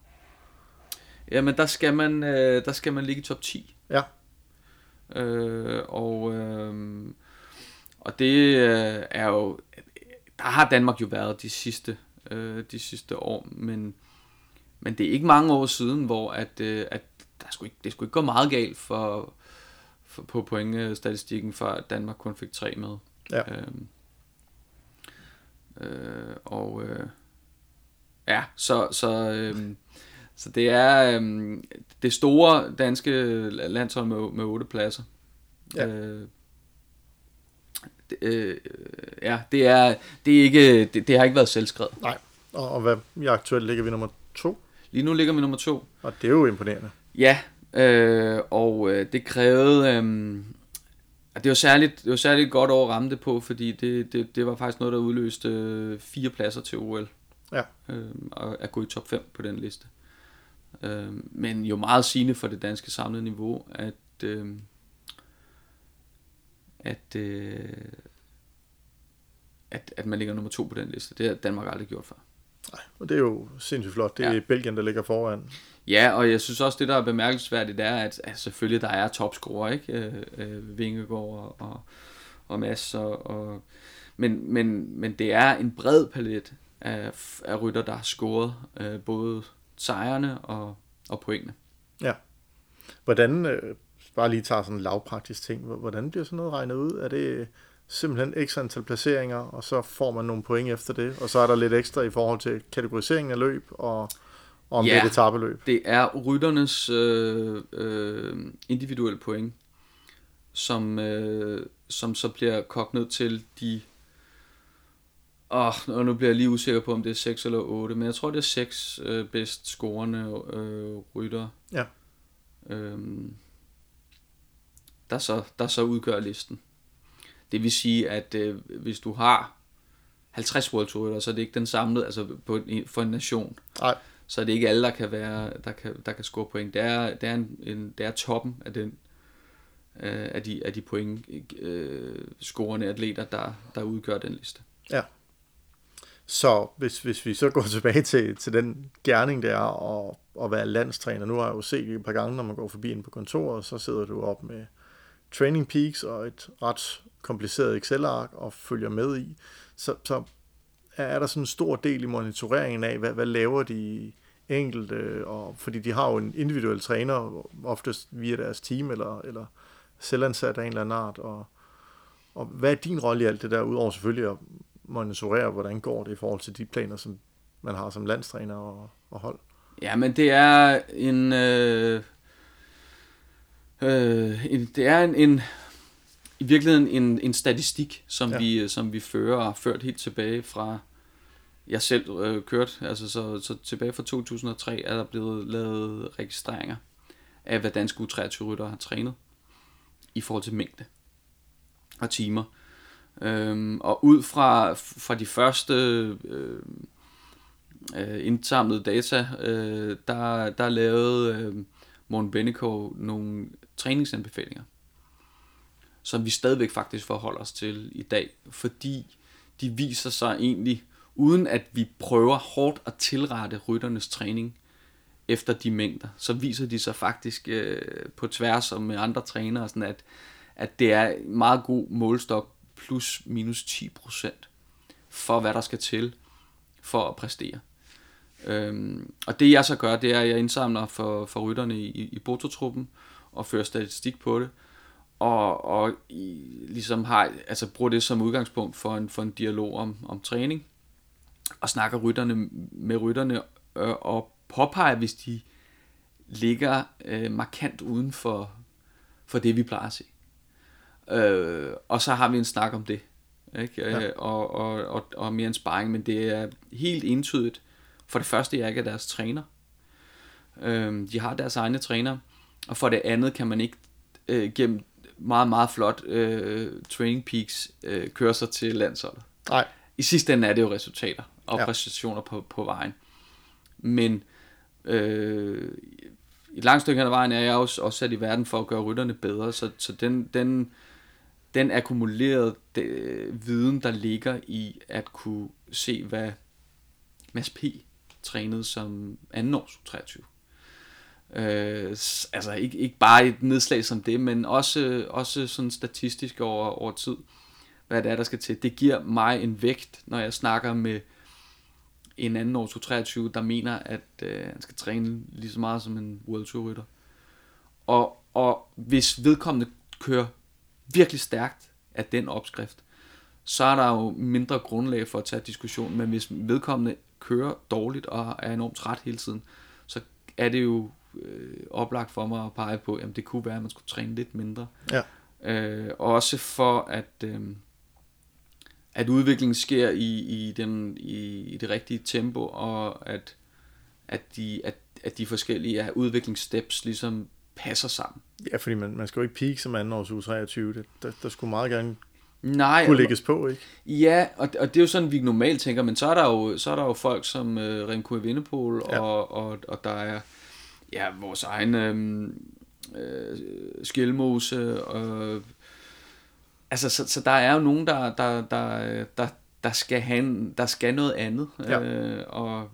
Speaker 2: Jamen, der skal man, øh, der skal man ligge i top 10.
Speaker 1: Ja.
Speaker 2: Øh, og, øh, og det øh, er jo, der har Danmark jo været de sidste, øh, de sidste år, men, men det er ikke mange år siden, hvor at, øh, at der skulle ikke, det skulle ikke gå meget galt for, for på pointstatistikken, for at Danmark kun fik tre med.
Speaker 1: Ja.
Speaker 2: Øh, øh, og øh, ja, så, så, øh, så det er øh, det store danske landshold med, med otte pladser.
Speaker 1: Ja.
Speaker 2: Øh, det, øh, ja, det er, det er ikke, det, det har ikke været selvskrevet.
Speaker 1: Nej. Og, og hvad, i aktuelt ligger vi nummer to,
Speaker 2: Lige nu ligger vi nummer to.
Speaker 1: og det er jo imponerende.
Speaker 2: Ja, øh, og øh, det krævede, øh, det var særligt, det var særligt godt over at ramme det på, fordi det, det, det var faktisk noget, der udløste øh, fire pladser til OL.
Speaker 1: Ja.
Speaker 2: Øh, og at gå i top 5 på den liste. Øh, men jo meget sigende for det danske samlede niveau, at, øh, at, øh, at, at man ligger nummer to på den liste. Det har Danmark aldrig gjort før.
Speaker 1: Nej, og det er jo sindssygt flot. Det er
Speaker 2: Ja.
Speaker 1: Belgien, der ligger foran.
Speaker 2: Ja, og jeg synes også, det der er bemærkelsesværdigt, er, at, at selvfølgelig der er topscorer, ikke? Øh, øh, Vingegaard og, og, Mads, og, og, men, men, men det er en bred palet af, af rytter, der har scoret øh, både sejrene og, og pointene.
Speaker 1: Ja. Hvordan, øh, bare lige tager sådan en lavpraktisk ting, hvor- hvordan bliver sådan noget regnet ud? Er det simpelthen x antal placeringer, og så får man nogle point efter det, og så er der lidt ekstra i forhold til kategoriseringen af løb, og, og om
Speaker 2: Ja.
Speaker 1: det er et etabeløb?
Speaker 2: Det er rytternes øh, øh, individuelle point, som, øh, som så bliver kogt ned til de... Åh, og nu bliver jeg lige usikker på, om det er 6 eller 8, men jeg tror, det er 6 øh, bedst scorende øh, rytter,
Speaker 1: Ja.
Speaker 2: øhm, der, så, der så udgør listen. Det vil sige, at øh, hvis du har 50 World Tour rytter, så er det ikke den samlede, altså på, for en nation,
Speaker 1: Nej,
Speaker 2: så er det ikke alle, der kan, være, der kan, der kan score point. Det er, det er, en, en, det er toppen af, den, øh, af, de, af de point øh, scorende atleter, der, der udgør den liste.
Speaker 1: Ja. Så hvis, hvis vi så går tilbage til, til den gerning, der er at, at være landstræner. Nu har jeg jo set et par gange, når man går forbi ind på kontoret, så sidder du op med Training Peaks og et ret kompliceret Excel-ark og følger med i. Så, så er der sådan en stor del i monitoreringen af, hvad, hvad laver de enkelte, og, fordi de har jo en individuel træner, oftest via deres team, eller, eller selvansat af en eller anden art, og, og hvad er din rolle i alt det der, udover selvfølgelig at monitorere, hvordan går det i forhold til de planer, som man har som landstræner og, og hold?
Speaker 2: Ja, men det er en... Øh, øh, en det er en, en i virkeligheden en, en statistik, som,
Speaker 1: Ja.
Speaker 2: vi, som vi fører og har ført helt tilbage fra jeg selv øh, kørt, altså så, så tilbage fra 2003 er der blevet lavet registreringer af, hvad danske U23-rytter har trænet i forhold til mængde og timer. Øhm, og ud fra, fra de første øh, øh, indsamlede data, øh, der, der lavede øh, Morten Bennekov nogle træningsanbefalinger, som vi stadigvæk faktisk forholder os til i dag, fordi de viser sig egentlig, uden at vi prøver hårdt at tilrette rytternes træning efter de mængder, så viser de sig faktisk øh, på tværs og med andre trænere, sådan at, at det er en meget god målstok plus minus 10% for hvad der skal til for at præstere. Øhm, og det jeg så gør, det er, at jeg indsamler for, for rytterne i, i, Bototruppen og fører statistik på det, og, og i, ligesom har, altså bruger det som udgangspunkt for en, for en dialog om, om træning, og snakker rytterne med rytterne øh, og påpeger, hvis de ligger øh, markant uden for, for det, vi plejer at se. Øh, og så har vi en snak om det. Ikke?
Speaker 1: Ja.
Speaker 2: Ja. Og, og, og, og mere en sparring, men det er helt entydigt. For det første, jeg ikke er deres træner. Øh, de har deres egne træner. Og for det andet kan man ikke øh, gennem meget, meget flot øh, training peaks øh, køre sig til landsholdet.
Speaker 1: Nej,
Speaker 2: I sidste ende er det jo resultater og
Speaker 1: Ja.
Speaker 2: præstationer på, på vejen. Men øh, i et langt stykke hen ad vejen er jeg også, også sat i verden for at gøre rytterne bedre, så, så den, den, den akkumulerede de, viden, der ligger i at kunne se, hvad Mads P. trænede som anden års 23. Øh, altså ikke, ikke bare et nedslag som det, men også, øh, også sådan statistisk over, over tid, hvad det er, der skal til. Det giver mig en vægt, når jeg snakker med en anden års 23, der mener, at øh, han skal træne lige så meget som en World Tour rytter. Og, og hvis vedkommende kører virkelig stærkt af den opskrift, så er der jo mindre grundlag for at tage diskussion, men hvis vedkommende kører dårligt og er enormt træt hele tiden, så er det jo øh, oplagt for mig at pege på, at det kunne være, at man skulle træne lidt mindre.
Speaker 1: Ja.
Speaker 2: Øh, og også for, at, øh, at udviklingen sker i, i, den, i, i det rigtige tempo, og at, at, de, at, at de forskellige udviklingssteps ligesom passer sammen.
Speaker 1: Ja, fordi man, man skal jo ikke peak som anden års u 23. Det, der, der skulle meget gerne
Speaker 2: Nej,
Speaker 1: kunne lægges på, ikke?
Speaker 2: Ja, og, og det er jo sådan, vi normalt tænker, men så er der jo, så er der jo folk som øh, Remco Evenepoel, ja. og, og, og der er ja, vores egen øh, øh, Skjelmose, og, altså, så, så der er jo nogen, der, der, der, der, der, skal, have en, der skal noget andet, ja. øh, og,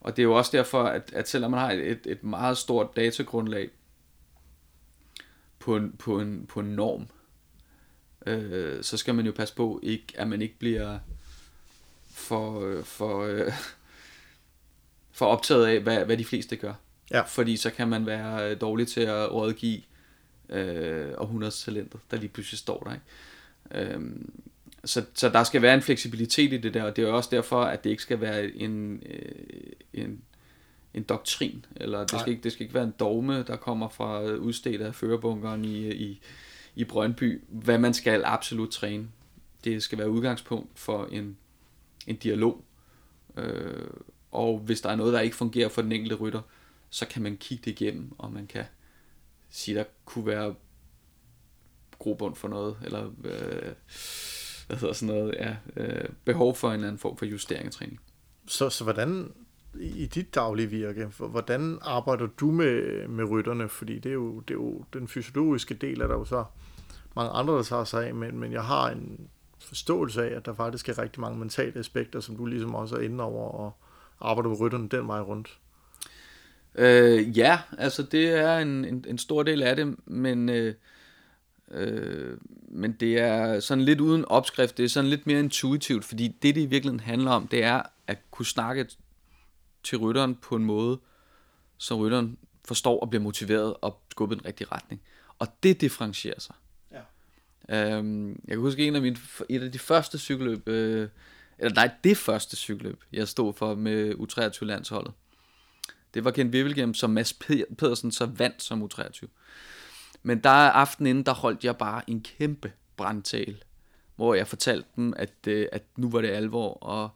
Speaker 2: og det er jo også derfor, at, at selvom man har et, et meget stort datagrundlag på en, på en, på en norm, øh, så skal man jo passe på, ikke, at man ikke bliver for, øh, for, øh, for optaget af, hvad, hvad de fleste gør.
Speaker 1: Ja.
Speaker 2: Fordi så kan man være dårlig til at rådgive øh, århundredes talentet, der lige pludselig står der. Ikke? Øh, så, så der skal være en fleksibilitet i det der, og det er også derfor, at det ikke skal være en, øh, en, en doktrin, eller det skal, ikke, det skal ikke være en dogme, der kommer fra udstedt af førerbunkeren i, i, i Brøndby, hvad man skal absolut træne. Det skal være udgangspunkt for en, en dialog, øh, og hvis der er noget, der ikke fungerer for den enkelte rytter, så kan man kigge det igennem, og man kan sige, der kunne være grobund for noget, eller øh, hvad hedder sådan noget, ja, øh, behov for en eller anden form for justering af træning.
Speaker 1: Så, så hvordan i dit daglige virke, hvordan arbejder du med, med rytterne? Fordi det er, jo, det er jo den fysiologiske del, er der jo så mange andre, der tager sig af, men, men jeg har en forståelse af, at der faktisk er rigtig mange mentale aspekter, som du ligesom også er inde over og arbejder med rytterne den vej rundt.
Speaker 2: Øh, ja, altså det er en, en, en stor del af det, men, øh, øh, men det er sådan lidt uden opskrift, det er sådan lidt mere intuitivt, fordi det, det i virkeligheden handler om, det er at kunne snakke til rytteren på en måde, så rytteren forstår og bliver motiveret og skubber i den rigtige retning. Og det differentierer sig. Ja. Øhm, jeg kan huske en af mine, et af de første cykelløb, øh, eller nej, det første cykelløb, jeg stod for med U23-landsholdet. Det var Ken Vivelgem, som Mads Pedersen så vandt som U23. Men der aften inden, der holdt jeg bare en kæmpe brandtal, hvor jeg fortalte dem, at, øh, at nu var det alvor, og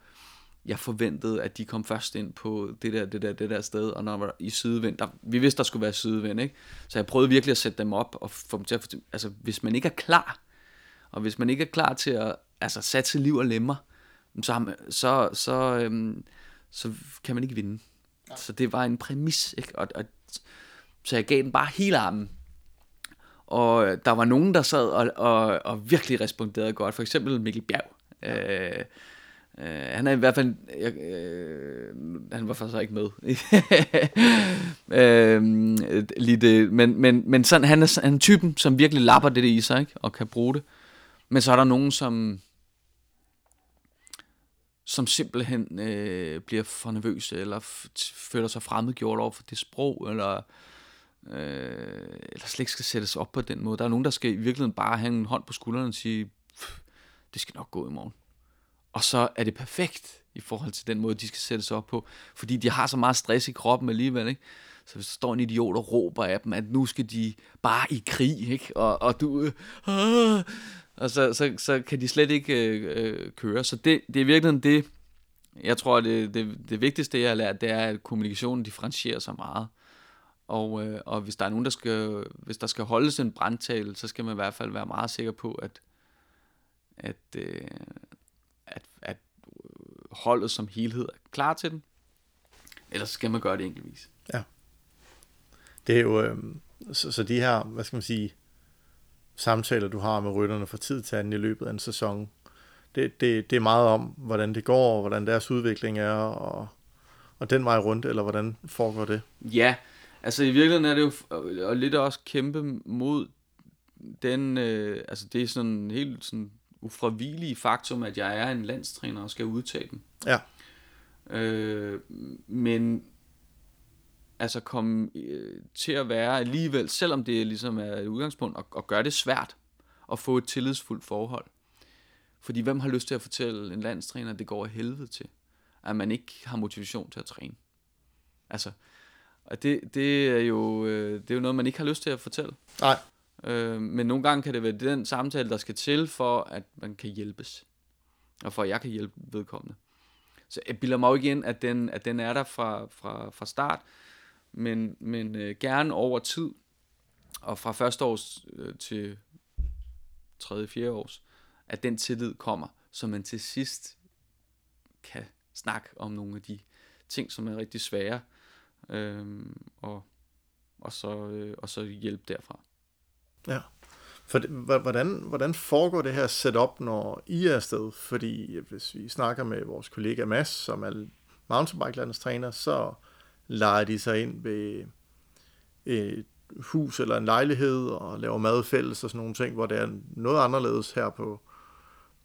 Speaker 2: jeg forventede, at de kom først ind på det der, det der, det der sted, og når var i sydevind, der, vi vidste, der skulle være sydevind, ikke? Så jeg prøvede virkelig at sætte dem op, og få dem til at, altså hvis man ikke er klar, og hvis man ikke er klar til at altså, satse liv og lemmer, så, så, så, øhm, så kan man ikke vinde. Ja. Så det var en præmis, ikke? Og, og, så jeg gav den bare hele armen. Og der var nogen, der sad og, og, og virkelig responderede godt. For eksempel Mikkel Bjerg. Øh, Uh, han er i hvert fald, jeg, uh, han var faktisk ikke med. uh, lige det, men, men, men sådan, han er, han er typen, som virkelig lapper det i sig, ikke? og kan bruge det. Men så er der nogen, som, som simpelthen uh, bliver for nervøse, eller føler sig fremmedgjort over for det sprog, eller, uh, eller slet ikke skal sættes op på den måde. Der er nogen, der skal i virkeligheden bare have en hånd på skulderen og sige, det skal nok gå i morgen. Og så er det perfekt i forhold til den måde, de skal sættes op på. Fordi de har så meget stress i kroppen alligevel, ikke? Så hvis der står en idiot og råber af dem, at nu skal de bare i krig, ikke? Og, og du... Øh, ah! og så, så, så kan de slet ikke øh, øh køre. Så det, det er virkelig det, jeg tror, det, det, det vigtigste, jeg har lært, det er, at kommunikationen differentierer sig meget. Og, øh, og hvis der er nogen, der skal, hvis der skal holdes en brandtale, så skal man i hvert fald være meget sikker på, at, at, øh, at, at holdet som helhed er klar til den, ellers skal man gøre det enkeltvis.
Speaker 1: Ja. Det er jo, øh, så, så de her, hvad skal man sige, samtaler, du har med rytterne fra tid til anden i løbet af en sæson, det, det, det er meget om, hvordan det går, og hvordan deres udvikling er, og, og den vej rundt, eller hvordan foregår det?
Speaker 2: Ja, altså i virkeligheden er det jo og lidt også kæmpe mod den, øh, altså det er sådan helt sådan ufravigelige faktum, at jeg er en landstræner og skal udtage dem.
Speaker 1: Ja.
Speaker 2: Øh, men altså komme øh, til at være alligevel, selvom det ligesom er et udgangspunkt, og, og gøre det svært at få et tillidsfuldt forhold. Fordi hvem har lyst til at fortælle en landstræner, at det går af helvede til, at man ikke har motivation til at træne? Altså, og det, det, er jo, øh, det er jo noget, man ikke har lyst til at fortælle.
Speaker 1: Nej.
Speaker 2: Øh, men nogle gange kan det være den samtale, der skal til, for at man kan hjælpes. Og for at jeg kan hjælpe vedkommende. Så jeg bilder mig jo ikke ind, at den, at den er der fra, fra, fra start, men, men øh, gerne over tid, og fra første års øh, til tredje, fjerde års, at den tillid kommer, så man til sidst kan snakke om nogle af de ting, som er rigtig svære, øh, og, og, så, øh, og så hjælpe derfra.
Speaker 1: Ja. For det, hvordan, hvordan foregår det her setup, når I er afsted? Fordi hvis vi snakker med vores kollega Mads, som er mountainbike træner, så leger de sig ind ved et hus eller en lejlighed og laver mad fælles og sådan nogle ting, hvor det er noget anderledes her på,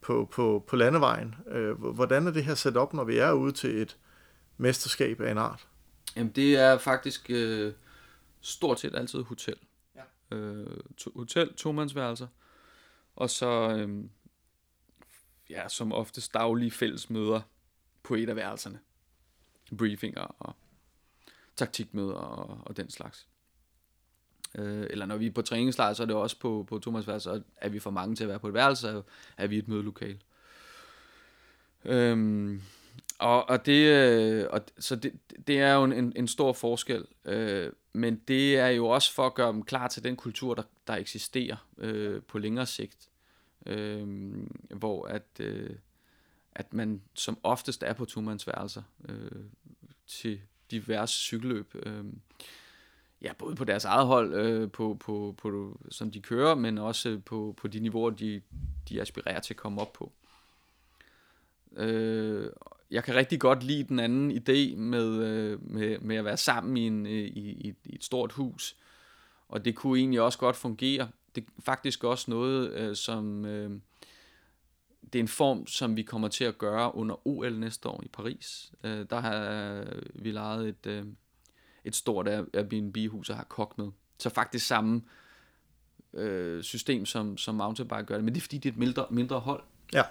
Speaker 1: på, på, på landevejen. Øh, hvordan er det her sat op, når vi er ude til et mesterskab af en art?
Speaker 2: Jamen det er faktisk øh, stort set altid hotel. Øh, to, hotel, tomandsværelser, og så øh, ja, som oftest daglige fællesmøder på et af værelserne. Briefinger og taktikmøder og, og den slags. Øh, eller når vi er på træningslejr, så er det også på, på Thomas værelse, er vi for mange til at være på et værelse, så er vi et mødelokal. Øhm, og, og det, øh, og, så det, det er jo en, en stor forskel, øh, men det er jo også for at gøre dem klar til den kultur, der, der eksisterer øh, på længere sigt, øh, hvor at, øh, at man som oftest er på tomandsværelser øh, til diverse cykelløb. Øh, ja, både på deres eget hold, øh, på, på, på, som de kører, men også på, på de niveauer, de, de aspirerer til at komme op på. Øh, jeg kan rigtig godt lide den anden idé med, øh, med, med at være sammen i, en, øh, i, i, i et stort hus, og det kunne egentlig også godt fungere. Det er faktisk også noget, øh, som... Øh, det er en form, som vi kommer til at gøre under OL næste år i Paris. Øh, der har vi lejet et, øh, et stort Airbnb-hus og har kok med. Så faktisk samme øh, system, som, som mountainbike gør det, men det er fordi, det er et mindre, mindre hold.
Speaker 1: Ja.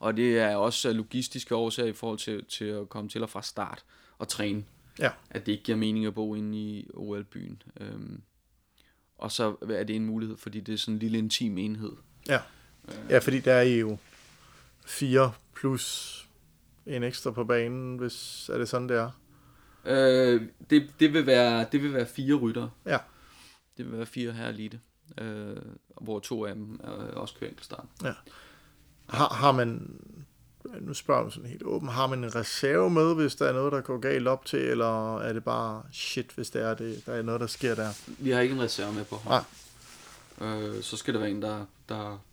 Speaker 2: Og det er også logistiske årsager i forhold til, til at komme til og fra start og træne.
Speaker 1: Ja.
Speaker 2: At det ikke giver mening at bo inde i OL-byen. Øhm, og så er det en mulighed, fordi det er sådan en lille intim enhed.
Speaker 1: Ja, ja fordi der er jo fire plus en ekstra på banen, hvis er det sådan, det er.
Speaker 2: Øh, det, det, vil være, det vil være fire rytter.
Speaker 1: Ja.
Speaker 2: Det vil være fire her elite, øh, hvor to af dem er også kører start.
Speaker 1: Ja. Har, har man, nu spørger man sådan helt åben, har man en reserve med, hvis der er noget, der går galt op til, eller er det bare shit, hvis det er, det, der er noget, der sker der?
Speaker 2: Vi har ikke en reserve med på hånd. Nej. Øh, så skal der være en, der, der,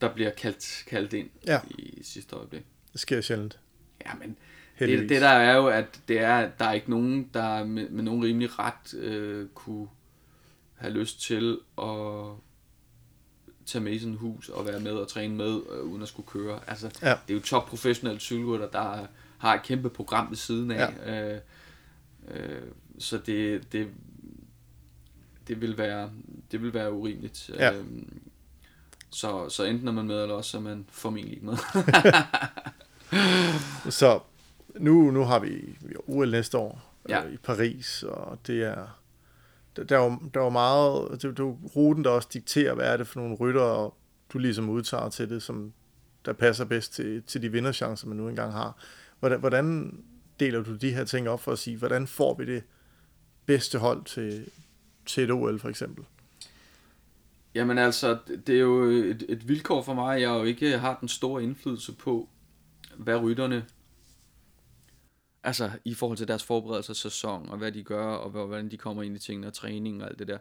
Speaker 2: der bliver kaldt, kaldt ind
Speaker 1: ja.
Speaker 2: i sidste øjeblik.
Speaker 1: Det sker sjældent.
Speaker 2: Ja, men det, det der er jo, at det er, der er ikke nogen, der med, med nogen rimelig ret øh, kunne have lyst til at tage med i sådan et hus og være med og træne med, øh, uden at skulle køre. Altså, ja. det er jo top professionelle cykelrytter, der har et kæmpe program ved siden af. Ja. Øh, øh, så det, det, det, vil være, det vil være urimeligt. Ja. Øh, så, så enten er man med, eller også er man formentlig ikke med.
Speaker 1: så nu, nu har vi, vi OL næste år ja. øh, i Paris, og det er der, der, er, der meget, det, det var ruten, der også dikterer, hvad er det for nogle rytter, du ligesom udtager til det, som der passer bedst til, til de vinderchancer, man nu engang har. Hvordan, hvordan deler du de her ting op for at sige, hvordan får vi det bedste hold til, til et OL for eksempel?
Speaker 2: Jamen altså, det er jo et, et vilkår for mig, at jeg jo ikke har den store indflydelse på, hvad rytterne Altså i forhold til deres forberedelsessæson, og hvad de gør, og hvordan de kommer ind i tingene, og træning og alt det der.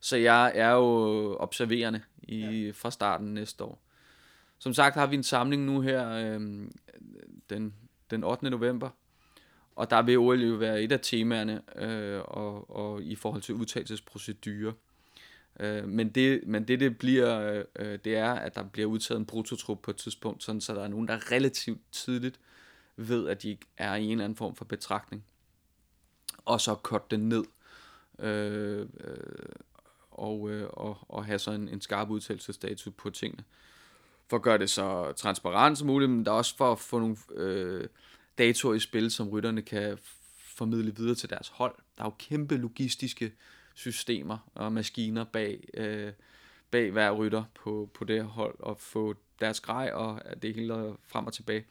Speaker 2: Så jeg er jo observerende i, ja. fra starten næste år. Som sagt har vi en samling nu her øh, den, den 8. november, og der vil OL jo være et af temaerne, øh, og, og i forhold til udtagelsesprocedurer. Øh, men, det, men det, det bliver, øh, det er, at der bliver udtaget en prototrup på et tidspunkt, sådan, så der er nogen, der relativt tidligt ved, at de er i en eller anden form for betragtning. Og så kort den ned. Øh, øh, og, øh, og, og have så en, en skarp udtalelsesstatus på tingene. For at gøre det så transparent som muligt, men der er også for at få nogle øh, datoer i spil, som rytterne kan formidle videre til deres hold. Der er jo kæmpe logistiske systemer og maskiner bag, øh, bag hver rytter på, på det her hold, og få deres grej og det hele frem og tilbage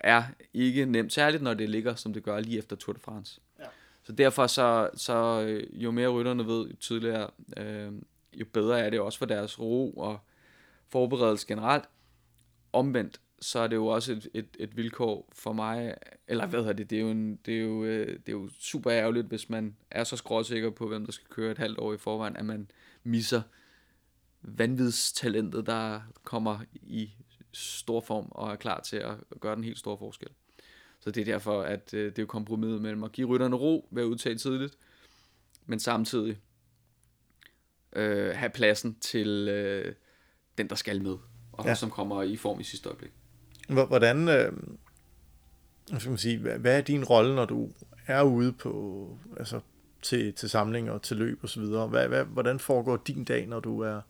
Speaker 2: er ikke nemt, særligt når det ligger, som det gør lige efter Tour de France. Ja. Så derfor så, så øh, jo mere rytterne ved, jo tydeligere, øh, jo bedre er det også for deres ro og forberedelse generelt. Omvendt, så er det jo også et, et, et vilkår for mig, eller hvad hedder det, det er jo, en, det er jo, øh, det er jo super ærgerligt, hvis man er så skråsikker på, hvem der skal køre et halvt år i forvejen, at man misser vanvidstalentet, der kommer i stor form og er klar til at gøre den helt store forskel. Så det er derfor, at øh, det er jo kompromis mellem at give rytterne ro ved at udtage tidligt, men samtidig øh, have pladsen til øh, den, der skal med, og ja. som kommer i form i sidste øjeblik.
Speaker 1: Hvordan, øh, skal man sige, hvad, er din rolle, når du er ude på, altså til, til samlinger og til løb osv.? Hvad, hvad, hvordan foregår din dag, når du er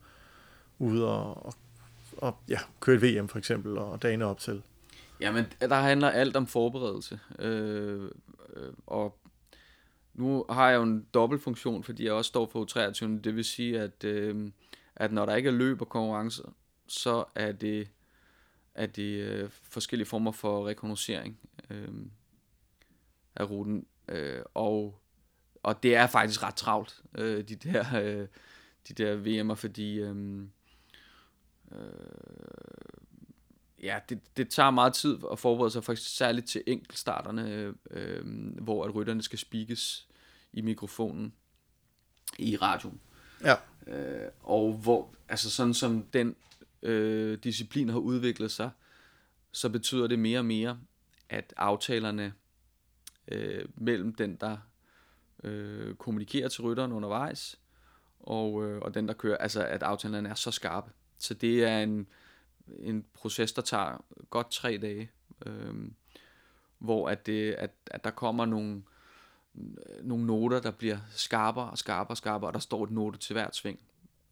Speaker 1: ude og, og, og ja, køre et VM for eksempel, og dagene op til?
Speaker 2: Jamen, der handler alt om forberedelse. Øh, øh, og nu har jeg jo en dobbeltfunktion, fordi jeg også står på 23. Det vil sige, at, øh, at når der ikke er løb og konkurrence, så er det, er det øh, forskellige former for rekognoscering øh, af ruten. Øh, og, og det er faktisk ret travlt, øh, de der, øh, de der VM'er, fordi... Øh, øh, ja, det, det tager meget tid at forberede sig, faktisk særligt til enkeltstarterne, øh, hvor at rytterne skal speakes i mikrofonen i radioen.
Speaker 1: Ja.
Speaker 2: Øh, og hvor, altså sådan som den øh, disciplin har udviklet sig, så betyder det mere og mere, at aftalerne øh, mellem den, der øh, kommunikerer til rytteren undervejs, og, øh, og den, der kører, altså at aftalerne er så skarpe. Så det er en, en proces, der tager godt tre dage, øh, hvor at, det, at, at der kommer nogle, nogle noter, der bliver skarpere og skarpere og skarpere, og der står et note til hvert sving,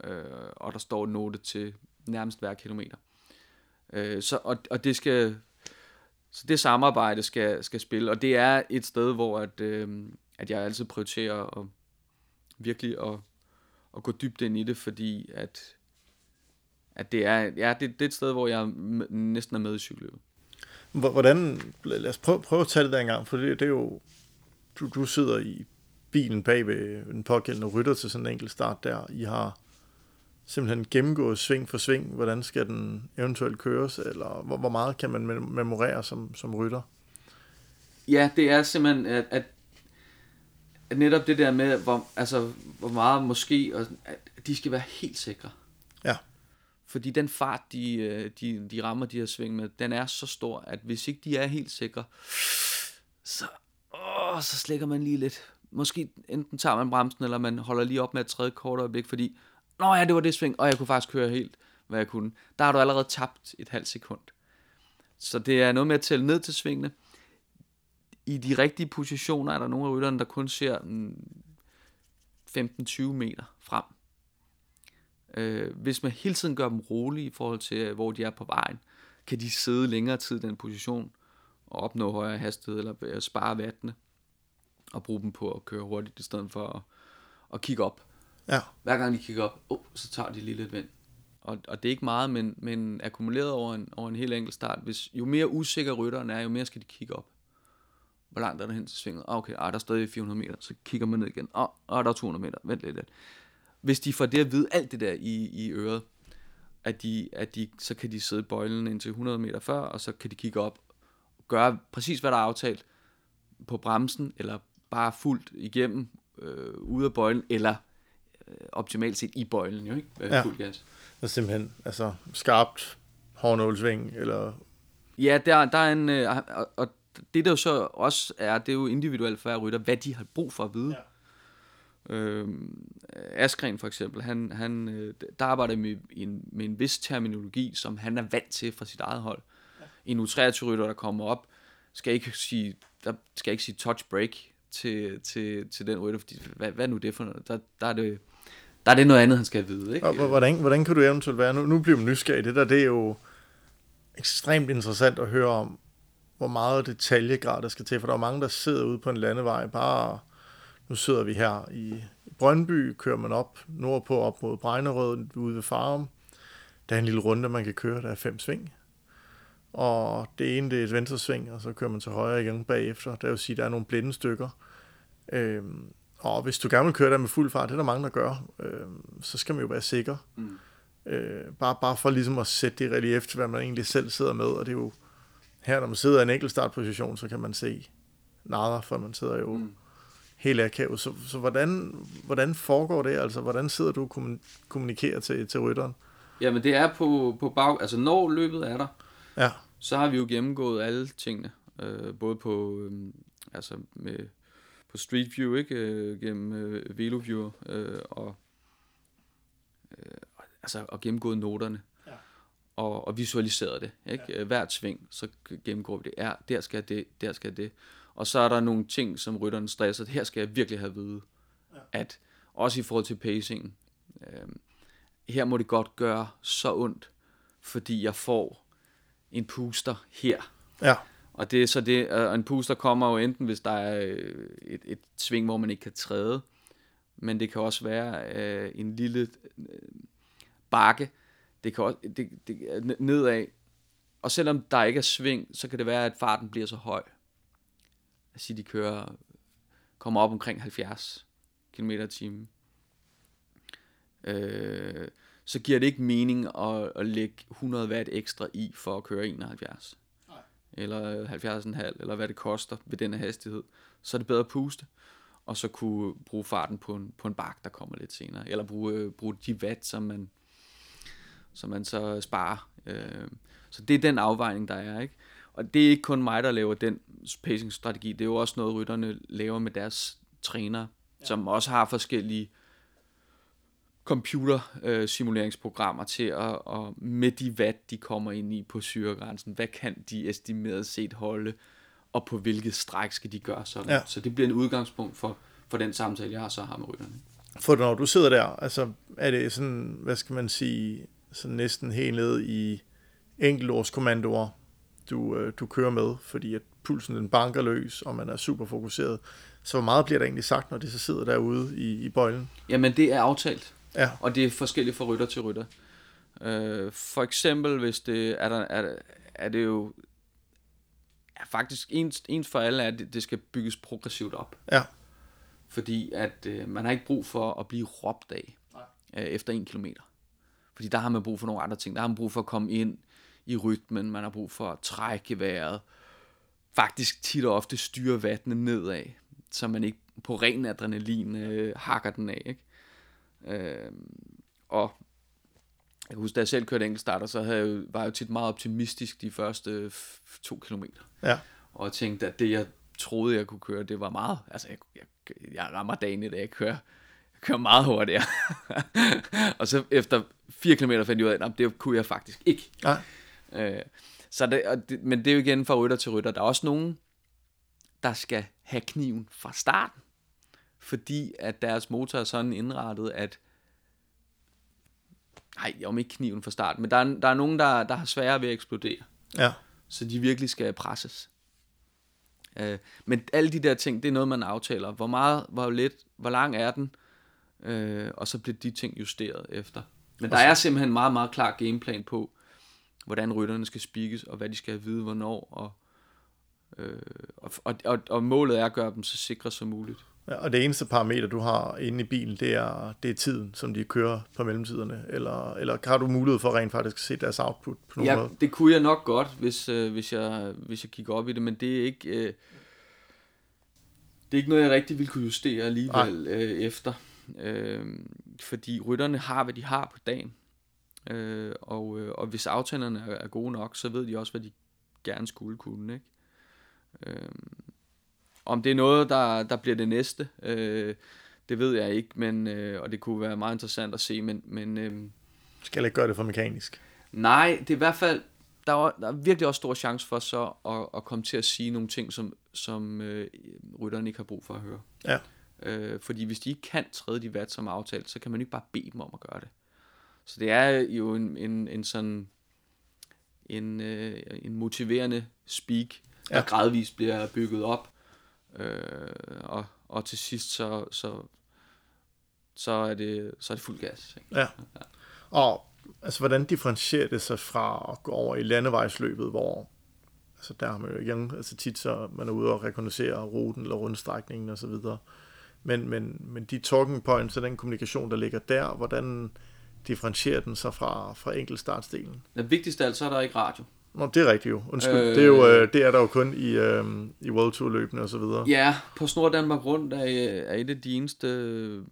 Speaker 2: øh, og der står et note til nærmest hver kilometer. Øh, så, og, og det skal, så det samarbejde skal, skal spille, og det er et sted, hvor at, øh, at jeg altid prioriterer at virkelig at, at gå dybt ind i det, fordi at at det er, ja, det, det er et sted, hvor jeg næsten er med i cykelløbet.
Speaker 1: Hvordan, lad os prøve, prøve at tage det der engang, for det, det er jo, du, du sidder i bilen bag ved den pågældende rytter til sådan en enkelt start der. I har simpelthen gennemgået sving for sving, hvordan skal den eventuelt køres, eller hvor, hvor meget kan man memorere som, som rytter?
Speaker 2: Ja, det er simpelthen, at, at, at netop det der med, hvor, altså, hvor meget måske, og, at de skal være helt sikre.
Speaker 1: Ja.
Speaker 2: Fordi den fart, de, øh, de, de rammer de her sving med, den er så stor, at hvis ikke de er helt sikre, så, åh, så slækker man lige lidt. Måske enten tager man bremsen, eller man holder lige op med et tredje kort øjeblik, fordi, nå ja, det var det sving, og jeg kunne faktisk køre helt, hvad jeg kunne. Der har du allerede tabt et halvt sekund. Så det er noget med at tælle ned til svingene. I de rigtige positioner er der nogle af rytterne, der kun ser mm, 15-20 meter frem. Øh, hvis man hele tiden gør dem rolige i forhold til, hvor de er på vejen, kan de sidde længere tid i den position og opnå højere hastighed eller spare vattene og bruge dem på at køre hurtigt i stedet for at, at kigge op.
Speaker 1: Ja.
Speaker 2: Hver gang de kigger op, oh, så tager de lige lidt vind. Og, og det er ikke meget, men, men akkumuleret over en, over en helt enkelt start. Hvis, jo mere usikker rytteren er, jo mere skal de kigge op. Hvor langt er der hen til svinget? Ah, okay, ah, der er stadig 400 meter. Så kigger man ned igen. Ah, ah der er 200 meter. Vent lidt lidt hvis de får det at vide, alt det der i, i øret, at, de, at de, så kan de sidde bøjlen indtil 100 meter før, og så kan de kigge op og gøre præcis, hvad der er aftalt på bremsen, eller bare fuldt igennem øh, ude af bøjlen, eller øh, optimalt set i bøjlen, jo ikke?
Speaker 1: ja. Fuld gas. Det er simpelthen altså, skarpt hårnålsving, eller...
Speaker 2: Ja, der, der er en... Øh, og, og det der jo så også er, det er jo individuelt for hver rytter, hvad de har brug for at vide. Ja. Øh, Askren for eksempel, han, han, øh, der arbejder med en, med en vis terminologi, som han er vant til fra sit eget hold. Ja. En U23-rytter, der kommer op, skal ikke sige, der skal ikke sige touch break til, til, til den rytter, fordi hvad, hvad nu det for noget? Der, der er det der er det noget andet, han skal vide. Ikke?
Speaker 1: Og hvordan, hvordan kan du eventuelt være? Nu, nu bliver man nysgerrig. Det der, det er jo ekstremt interessant at høre om, hvor meget detaljegrad der skal til, for der er mange, der sidder ude på en landevej, bare nu sidder vi her i Brøndby, kører man op nordpå op mod Bregnerød ude ved Farum. Der er en lille runde, man kan køre, der er fem sving. Og det ene, det er et venstre sving, og så kører man til højre igen bagefter. Der vil sige, der er nogle blinde stykker. Øhm, og hvis du gerne vil køre der med fuld fart, det er der mange, der gør, øhm, så skal man jo være sikker. Mm. Øh, bare, bare for ligesom at sætte det relief til, hvad man egentlig selv sidder med, og det er jo her, når man sidder i en enkelt startposition, så kan man se nader, for man sidder jo mm. Helt akavet. Så, så hvordan, hvordan foregår det? Altså, hvordan sidder du og kommunikerer til, til rytteren?
Speaker 2: Jamen, det er på, på bag... Altså, når løbet er der,
Speaker 1: ja.
Speaker 2: så har vi jo gennemgået alle tingene. Øh, både på, øh, altså med, på Street View, ikke? Øh, gennem øh, VeloViewer, øh, og, øh, altså, og gennemgået noterne. Ja. Og, og visualiseret det. Ikke? Ja. Hvert sving, så gennemgår vi det. Ja, der skal det, der skal det. Og så er der nogle ting, som rytteren stresser. Her skal jeg virkelig have at vide, ja. at også i forhold til pacing, øh, her må det godt gøre så ondt, fordi jeg får en puster her.
Speaker 1: Ja.
Speaker 2: Og det er så det, og en puster kommer jo enten, hvis der er øh, et, et sving, hvor man ikke kan træde, men det kan også være øh, en lille øh, bakke, det kan også, det, det, nedad, og selvom der ikke er sving, så kan det være, at farten bliver så høj. At sige, de kører, kommer op omkring 70 km timen. Øh, så giver det ikke mening at, at lægge 100 watt ekstra i for at køre 71. Nej. Eller 70,5, eller hvad det koster ved denne hastighed. Så er det bedre at puste, og så kunne bruge farten på en, på en bak, der kommer lidt senere. Eller bruge, bruge de watt, som man, som man så sparer. Øh, så det er den afvejning, der er. ikke. Og det er ikke kun mig, der laver den pacing-strategi. Det er jo også noget, rytterne laver med deres trænere, ja. som også har forskellige computer-simuleringsprogrammer til at, og med de watt, de kommer ind i på syregrænsen, hvad kan de estimeret set holde, og på hvilket stræk skal de gøre sådan. Ja. Så det bliver en udgangspunkt for, for den samtale, jeg har så har med rytterne.
Speaker 1: For når du sidder der, altså er det sådan, hvad skal man sige, sådan næsten helt ned i enkeltårskommandoer, du, øh, du kører med, fordi at pulsen den banker løs, og man er super fokuseret. Så hvor meget bliver der egentlig sagt, når det så sidder derude i, i bøjlen?
Speaker 2: Jamen det er aftalt.
Speaker 1: Ja.
Speaker 2: Og det er forskelligt fra rytter til rytter. Øh, for eksempel, hvis det er, der, er, er det jo ja, faktisk ens, ens for alle, at det, det skal bygges progressivt op.
Speaker 1: Ja.
Speaker 2: Fordi at øh, man har ikke brug for at blive råbt af øh, efter en kilometer. Fordi der har man brug for nogle andre ting. Der har man brug for at komme ind i rytmen. Man har brug for at trække vejret. Faktisk tit og ofte styre vattene nedad, så man ikke på ren adrenalin øh, hakker den af. Ikke? Øh, og jeg kan huske, da jeg selv kørte enkeltstarter, så havde jeg jo, var jeg jo tit meget optimistisk de første to kilometer.
Speaker 1: Ja.
Speaker 2: Og tænkte, at det jeg troede, jeg kunne køre, det var meget. Altså, jeg, jeg, jeg rammer dagen i dag, jeg kører, jeg kører meget hurtigere. og så efter 4 km fandt jeg ud af, at det kunne jeg faktisk ikke.
Speaker 1: Nej.
Speaker 2: Øh, så det, og det, men det er jo igen fra rytter til rytter. Der er også nogen, der skal have kniven fra starten fordi at deres motor er sådan indrettet, at nej, om ikke kniven fra start, men der er, der er nogen, der, der har sværere ved at eksplodere.
Speaker 1: Ja.
Speaker 2: Så de virkelig skal presses. Uh, men alle de der ting, det er noget, man aftaler. Hvor meget, hvor let, hvor lang er den? Uh, og så bliver de ting justeret efter. Men der er simpelthen en meget, meget klar gameplan på, hvordan rytterne skal spikkes, og hvad de skal vide, hvornår, og, øh, og, og, og, og målet er at gøre dem så sikre som muligt.
Speaker 1: Ja, og det eneste parameter, du har inde i bilen, det er, det er tiden, som de kører på mellemtiderne? Eller, eller har du mulighed for rent faktisk at se deres output på nogen
Speaker 2: ja,
Speaker 1: måde?
Speaker 2: det kunne jeg nok godt, hvis, øh, hvis, jeg, hvis jeg kigger op i det, men det er ikke... Øh, det er ikke noget, jeg rigtig vil kunne justere alligevel øh, efter. Øh, fordi rytterne har, hvad de har på dagen. Øh, og, øh, og hvis aftalerne er, er gode nok, så ved de også, hvad de gerne skulle kunne. Ikke? Øh, om det er noget, der, der bliver det næste, øh, det ved jeg ikke, men, øh, og det kunne være meget interessant at se, men... men øh,
Speaker 1: Skal jeg ikke gøre det for mekanisk?
Speaker 2: Nej, det er i hvert fald, der er, der er virkelig også stor chance for så at, at komme til at sige nogle ting, som, som øh, rytterne ikke har brug for at høre.
Speaker 1: Ja.
Speaker 2: Øh, fordi hvis de ikke kan træde de vat som aftalt, så kan man ikke bare bede dem om at gøre det. Så det er jo en, en, en sådan en, øh, en motiverende speak, der ja. gradvist bliver bygget op, Øh, og, og til sidst så, så, så, er det, så er det fuld gas.
Speaker 1: Ikke? Ja. ja. Og altså, hvordan differentierer det sig fra at gå over i landevejsløbet, hvor altså der har man jo igen, altså tit så man er ude og rekognosere ruten eller rundstrækningen og så videre. Men, men, men de talking points og den kommunikation, der ligger der, hvordan differentierer den sig fra, fra enkeltstartsdelen?
Speaker 2: Det vigtigste er, så er der ikke radio.
Speaker 1: Nå, det er rigtigt jo. Undskyld. Øh, det, er jo, øh, det er der jo kun i, øh, i World Tour løbende og så videre.
Speaker 2: Ja, på Snor Danmark Rundt er, er et af de eneste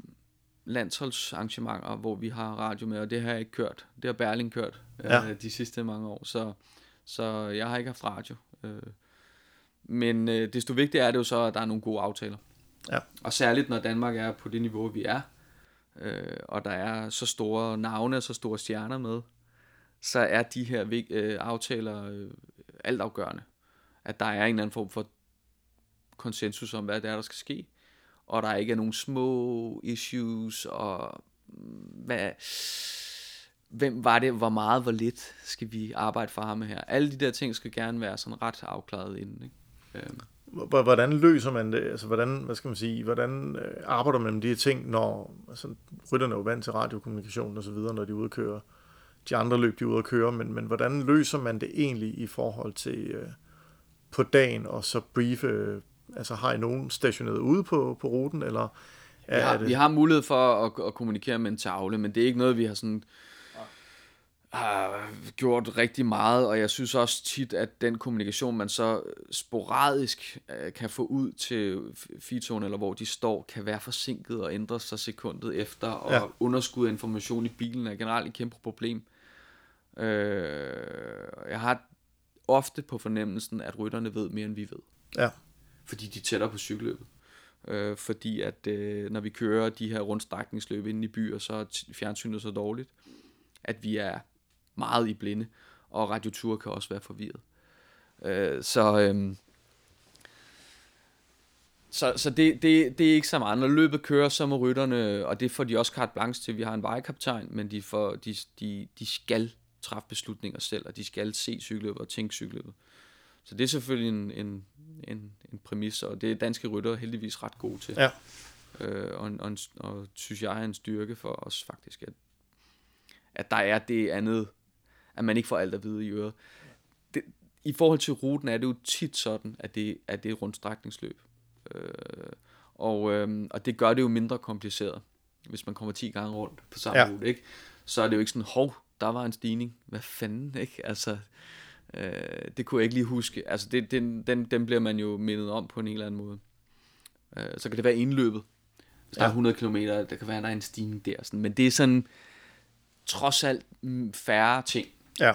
Speaker 2: landsholdsarrangementer, hvor vi har radio med, og det har jeg ikke kørt. Det har Berling kørt ja. øh, de sidste mange år, så, så jeg har ikke haft radio. Øh, men øh, desto vigtigere er det jo så, at der er nogle gode aftaler.
Speaker 1: Ja.
Speaker 2: Og særligt når Danmark er på det niveau, vi er, øh, og der er så store navne og så store stjerner med, så er de her øh, aftaler øh, altafgørende. At der er en eller anden form for konsensus om, hvad det er, der skal ske, og der ikke er nogen små issues, og hvad, hvem var det, hvor meget, hvor lidt skal vi arbejde for ham her. Alle de der ting skal gerne være sådan ret afklaret inden. Ikke? Øhm.
Speaker 1: Hvordan løser man det? Altså, hvordan, hvad skal man sige, hvordan øh, arbejder man med de her ting, når altså, rytterne er jo vant til radiokommunikation og så videre, når de er køre. De andre løb, de er ude at køre, men, men hvordan løser man det egentlig i forhold til øh, på dagen, og så briefe, øh, altså har I nogen stationeret ude på, på ruten, eller
Speaker 2: er, vi har, det... vi har mulighed for at, at kommunikere med en tavle, men det er ikke noget, vi har sådan har gjort rigtig meget, og jeg synes også tit, at den kommunikation, man så sporadisk øh, kan få ud til Fitone, eller hvor de står, kan være forsinket og ændre sig sekundet efter, og ja. underskud af information i bilen er generelt et kæmpe problem. Øh, jeg har ofte på fornemmelsen, at rytterne ved mere, end vi ved.
Speaker 1: Ja.
Speaker 2: Fordi de tæller på cykelløbet. Øh, fordi at øh, når vi kører de her rundstrækningsløb ind i byer, så er fjernsynet så dårligt, at vi er meget i blinde, og radiotur kan også være forvirret. Øh, så øh, så, så det, det, det er ikke så meget. Når løbet kører, så må rytterne, og det får de også carte blanche til, vi har en vejkaptajn, men de, får, de, de, de skal træffe beslutninger selv, og de skal se cykelløbet og tænke cykelløbet. Så det er selvfølgelig en, en, en, en præmis, og det er danske rytter heldigvis ret gode til.
Speaker 1: Ja.
Speaker 2: Øh, og, og, og synes jeg er en styrke for os faktisk, at, at der er det andet at man ikke får alt at vide i øret. Det, I forhold til ruten er det jo tit sådan, at det, at det er rundstrækningsløb. Øh, og, øh, og det gør det jo mindre kompliceret, hvis man kommer 10 gange rundt på samme ja. rute, ikke? Så er det jo ikke sådan, hov, der var en stigning. Hvad fanden, ikke? Altså, øh, det kunne jeg ikke lige huske. Altså, det, den, den, den bliver man jo mindet om på en eller anden måde. Øh, så kan det være indløbet. Hvis ja. der er 100 km, der kan være, der er en stigning der. Sådan. Men det er sådan, trods alt mm, færre ting.
Speaker 1: Ja.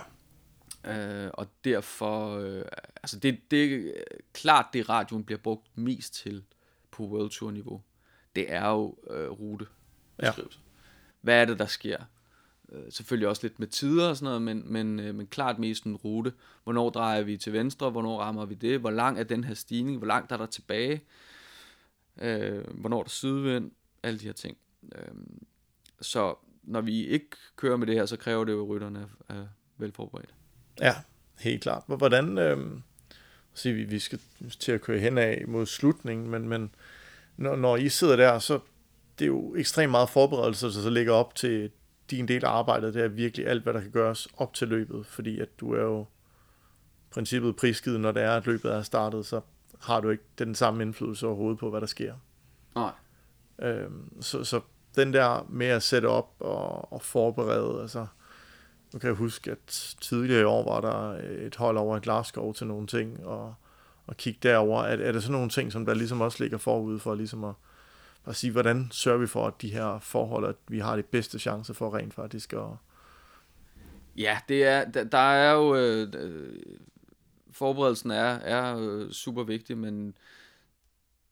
Speaker 2: Øh, og derfor, øh, altså det, det er klart, det radioen bliver brugt mest til på World Tour niveau. Det er jo øh, rute ja. Hvad er det, der sker? Øh, selvfølgelig også lidt med tider og sådan noget, men, men, øh, men klart mest en rute. Hvornår drejer vi til venstre? Hvornår rammer vi det? Hvor lang er den her stigning? Hvor langt er der tilbage? Øh, hvornår er der sydvind? Alle de her ting. Øh, så når vi ikke kører med det her, så kræver det jo rytterne af velforberedt.
Speaker 1: Ja, helt klart. Hvordan, øh, siger vi, vi skal til at køre hen af mod slutningen, men, men når, når I sidder der, så det er jo ekstremt meget forberedelse, der så ligger op til din del af arbejdet, det er virkelig alt, hvad der kan gøres op til løbet, fordi at du er jo princippet prisgivet, når det er, at løbet er startet, så har du ikke den samme indflydelse overhovedet på, hvad der sker.
Speaker 2: Nej.
Speaker 1: Øhm, så, så den der med at sætte op og, og forberede, altså nu kan jeg huske, at tidligere i år var der et hold over et Glasgow til nogle ting, og, og kigge derover. Er, er det sådan nogle ting, som der ligesom også ligger forud for ligesom at, at sige, hvordan sørger vi for, at de her forhold, at vi har de bedste chancer for rent faktisk at...
Speaker 2: Ja, det er, der, der er jo... Øh, forberedelsen er, er øh, super vigtig, men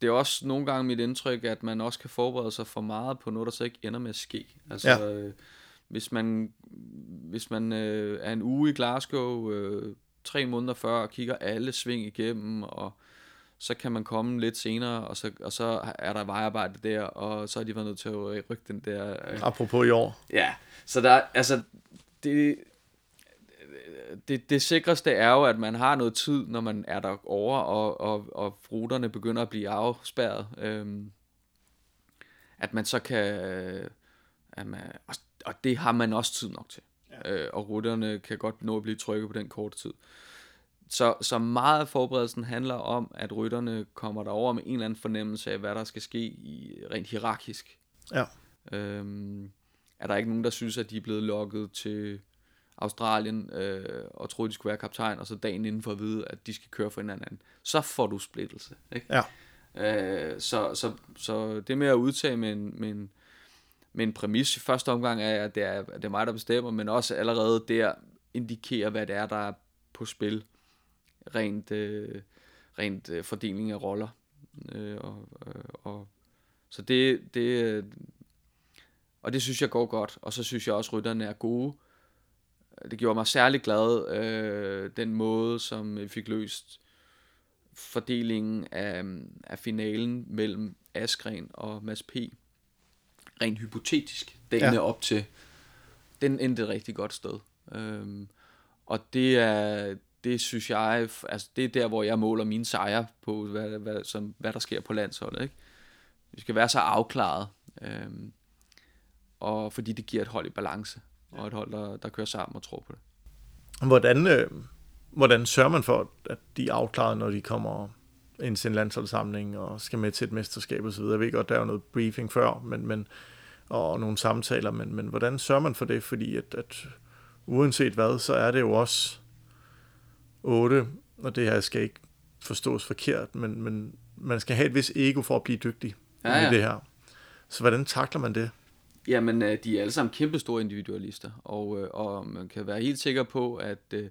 Speaker 2: det er også nogle gange mit indtryk, at man også kan forberede sig for meget på noget, der så ikke ender med at ske. Altså, ja. øh, hvis man, hvis man øh, er en uge i Glasgow øh, tre måneder før og kigger alle sving igennem, og så kan man komme lidt senere, og så, og så er der vejarbejde der, og så er de været nødt til at rykke den der...
Speaker 1: Øh, Apropos i år.
Speaker 2: Ja, så der, altså, det, det, det sikreste er jo, at man har noget tid, når man er der over, og, og, og ruterne begynder at blive afspærret. Øhm, at man så kan... Øh, at man, og det har man også tid nok til. Ja. Øh, og rutterne kan godt nå at blive trykket på den korte tid. så, så meget af forberedelsen handler om, at rytterne kommer derover med en eller anden fornemmelse af, hvad der skal ske i rent hierarkisk.
Speaker 1: Ja.
Speaker 2: Øhm, er der ikke nogen, der synes, at de er blevet lukket til Australien øh, og troede, de skulle være kaptajn, og så dagen inden for at vide, at de skal køre for en anden, så får du splittelse. Ikke?
Speaker 1: Ja.
Speaker 2: Øh, så, så, så det med at udtage med en, med en, min præmis i første omgang er, at det er, at det er mig, der bestemmer, men også allerede der indikerer, hvad det er, der er på spil. Rent, øh, rent øh, fordeling af roller. Øh, og, øh, og, så det, det, øh, og det synes jeg går godt. Og så synes jeg også, at rytterne er gode. Det gjorde mig særlig glad, øh, den måde, som vi fik løst fordelingen af, af finalen mellem Askren og Mads P. Rent hypotetisk, dagen ja. op til. Den endte et rigtig godt sted. Øhm, og det er, det synes jeg, altså det er der, hvor jeg måler mine sejre på, hvad, hvad, som, hvad der sker på landsholdet. Ikke? Vi skal være så afklaret, øhm, og fordi det giver et hold i balance, og et hold, der, der kører sammen og tror på det.
Speaker 1: Hvordan, øh, hvordan sørger man for, at de er afklaret, når de kommer ind til en landsholdssamling og skal med til et mesterskab osv.? Jeg ved godt, der er jo noget briefing før, men, men, og nogle samtaler, men, men hvordan sørger man for det? Fordi at, at uanset hvad, så er det jo også 8, og det her skal ikke forstås forkert, men, men man skal have et vis ego for at blive dygtig ja, ja. i det her. Så hvordan takler man det?
Speaker 2: Jamen, øh, de er alle sammen kæmpe store individualister, og, øh, og man kan være helt sikker på, at, øh,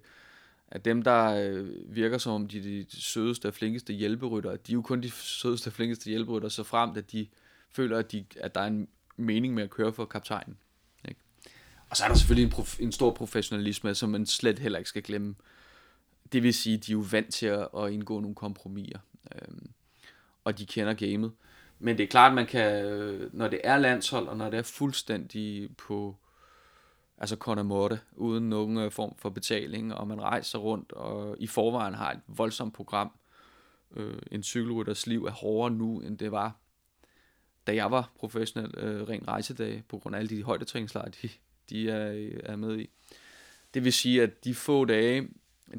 Speaker 2: at dem, der øh, virker som om de er de sødeste og flinkeste hjælperytter, de er jo kun de sødeste og flinkeste hjælperytter, så frem at de føler, at, de, at der er en mening med at køre for kaptajnen. Ikke? Og så er der selvfølgelig en, prof, en stor professionalisme, som man slet heller ikke skal glemme. Det vil sige, at de er jo vant til at, at indgå nogle kompromiser, øh, og de kender gamet. Men det er klart, at man kan, øh, når det er landshold, og når det er fuldstændig på altså kornemorte, uden nogen øh, form for betaling, og man rejser rundt, og i forvejen har et voldsomt program. Øh, en cykelrytters liv er hårdere nu, end det var, da jeg var professionel øh, ren rejsedag, på grund af alle de højdetræningslejre, de, de er, er med i. Det vil sige, at de få dage,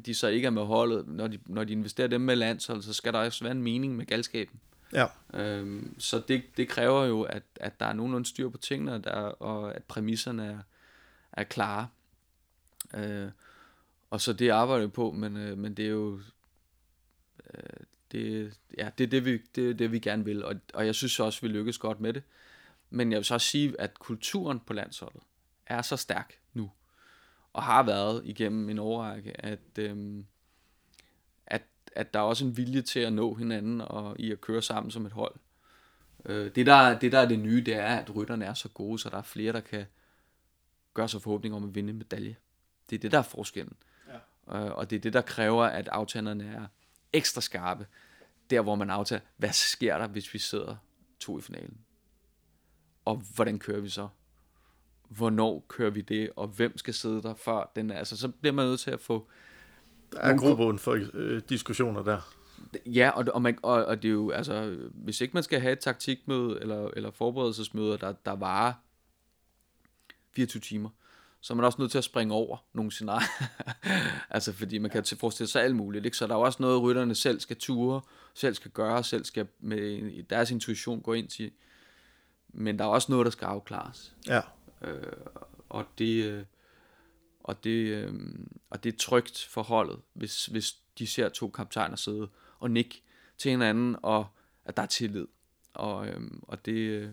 Speaker 2: de så ikke er med holdet, når de, når de investerer dem med landshold, så skal der også være en mening med galskaben.
Speaker 1: Ja.
Speaker 2: Øhm, så det, det kræver jo, at, at der er nogenlunde styr på tingene, der, og at præmisserne er, er klare. Øh, og så det arbejder vi på, men, øh, men det er jo... Øh, det, ja, det er det, vi, det, det, vi gerne vil, og, og jeg synes også, vi lykkes godt med det. Men jeg vil så også sige, at kulturen på landsholdet er så stærk nu, og har været igennem en årrække, at, øhm, at, at der er også en vilje til at nå hinanden og i at køre sammen som et hold. Øh, det, der, det, der er det nye, det er, at rytterne er så gode, så der er flere, der kan gøre sig forhåbning om at vinde en medalje. Det er det, der er forskellen. Ja. Øh, og det er det, der kræver, at aftagerne er ekstra skarpe. Der, hvor man aftager, hvad sker der, hvis vi sidder to i finalen? Og hvordan kører vi så? hvornår kører vi det, og hvem skal sidde der før den altså så bliver man nødt til at få
Speaker 1: der er grobund for øh, diskussioner der.
Speaker 2: Ja, og, og, man, og, og det er jo, altså, hvis ikke man skal have et taktikmøde eller, eller forberedelsesmøde, der, der varer 24 timer, så er man også nødt til at springe over nogle scenarier. altså, fordi man kan forestille sig alt muligt, ikke? Så der er også noget, rytterne selv skal ture, selv skal gøre, selv skal med deres intuition gå ind til. Men der er også noget, der skal afklares.
Speaker 1: Ja.
Speaker 2: Øh, og det... Øh, og det, øh, og det er trygt for holdet, hvis, hvis de ser to kaptajner sidde og nikke til hinanden, og at der er tillid. Og, øh, og det, øh,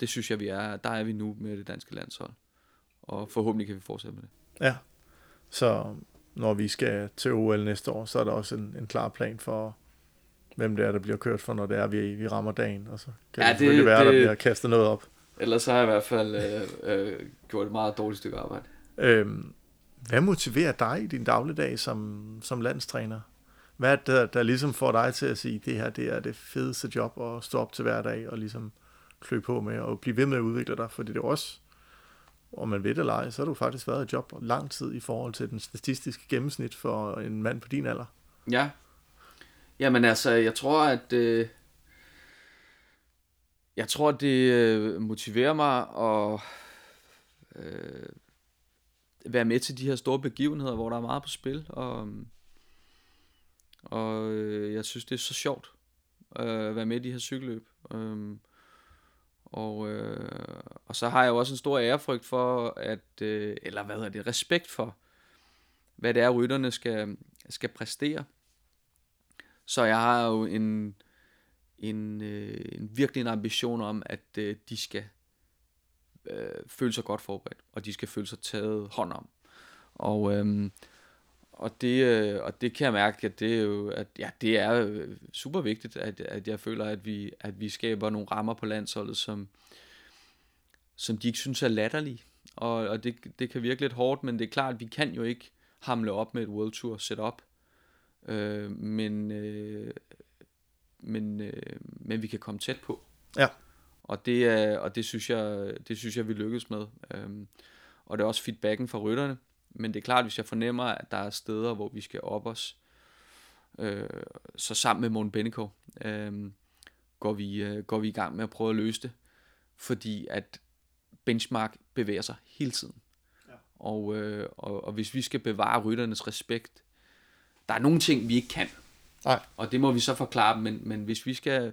Speaker 2: det synes jeg, vi er. Der er vi nu med det danske landshold. Og forhåbentlig kan vi fortsætte med det.
Speaker 1: Ja, så når vi skal til OL næste år, så er der også en, en klar plan for, hvem det er, der bliver kørt for, når det er, vi, vi rammer dagen. Og så kan ja, det, selvfølgelig være, det, der bliver kastet noget op.
Speaker 2: Ellers har jeg i hvert fald øh, øh, gjort et meget dårligt stykke arbejde.
Speaker 1: Øhm, hvad motiverer dig i din dagligdag som, som landstræner? Hvad er det, der, der ligesom får dig til at sige, det her det er det fedeste job at stå op til hver dag og ligesom klø på med og blive ved med at udvikle dig? Fordi det er også, om man ved det eller ej, så har du faktisk været i job lang tid i forhold til den statistiske gennemsnit for en mand på din alder.
Speaker 2: Ja. Jamen altså, jeg tror, at... Øh jeg tror, det øh, motiverer mig at øh, være med til de her store begivenheder, hvor der er meget på spil. Og, Og øh, jeg synes, det er så sjovt øh, at være med i de her cykelløb. Øh, og, øh, og så har jeg jo også en stor ærefrygt for, at, øh, eller hvad hedder det, respekt for, hvad det er, rytterne skal, skal præstere. Så jeg har jo en, en, øh, en virkelig en ambition om, at øh, de skal øh, føle sig godt forberedt, og de skal føle sig taget hånd om. Og, øh, og, det, øh, og det kan jeg mærke, at det er jo, at, ja, det er øh, super vigtigt, at, at jeg føler, at vi, at vi skaber nogle rammer på landsholdet, som, som de ikke synes er latterlige. Og, og det, det kan virke lidt hårdt, men det er klart, at vi kan jo ikke hamle op med et World Tour setup. Øh, men, øh, men, øh, men vi kan komme tæt på.
Speaker 1: Ja.
Speaker 2: Og det, er, og det synes jeg, det synes jeg, vi lykkes med. Øhm, og det er også feedbacken fra rytterne. Men det er klart, hvis jeg fornemmer, at der er steder, hvor vi skal op os, øh, så sammen med Morten Benneko, øh, går, vi, øh, går vi i gang med at prøve at løse det. Fordi at benchmark bevæger sig hele tiden. Ja. Og, øh, og, og hvis vi skal bevare rytternes respekt, der er nogle ting, vi ikke kan.
Speaker 1: Nej.
Speaker 2: Og det må vi så forklare dem, men, men hvis vi skal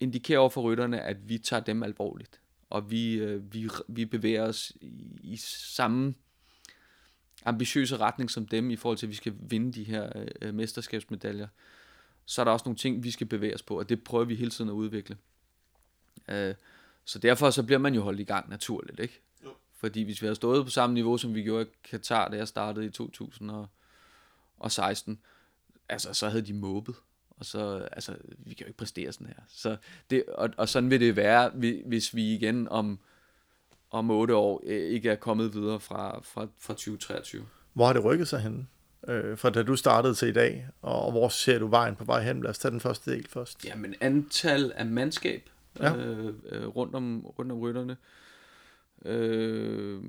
Speaker 2: indikere over for rytterne, at vi tager dem alvorligt, og vi, øh, vi, vi bevæger os i, i samme ambitiøse retning som dem, i forhold til, at vi skal vinde de her øh, mesterskabsmedaljer, så er der også nogle ting, vi skal bevæge os på, og det prøver vi hele tiden at udvikle. Øh, så derfor så bliver man jo holdt i gang naturligt, ikke? Jo. Fordi hvis vi havde stået på samme niveau, som vi gjorde i Katar, da jeg startede i 2016, altså så havde de måbet. Og så, altså, vi kan jo ikke præstere sådan her. Så det, og, og sådan vil det være, hvis vi igen om, om otte år øh, ikke er kommet videre fra, fra, fra 2023.
Speaker 1: Hvor har det rykket sig hen? Øh, fra da du startede til i dag, og hvor ser du vejen på vej hen? Lad os tage den første del først.
Speaker 2: Jamen antal af mandskab ja. øh, øh, rundt, om, rundt om rytterne. Øh,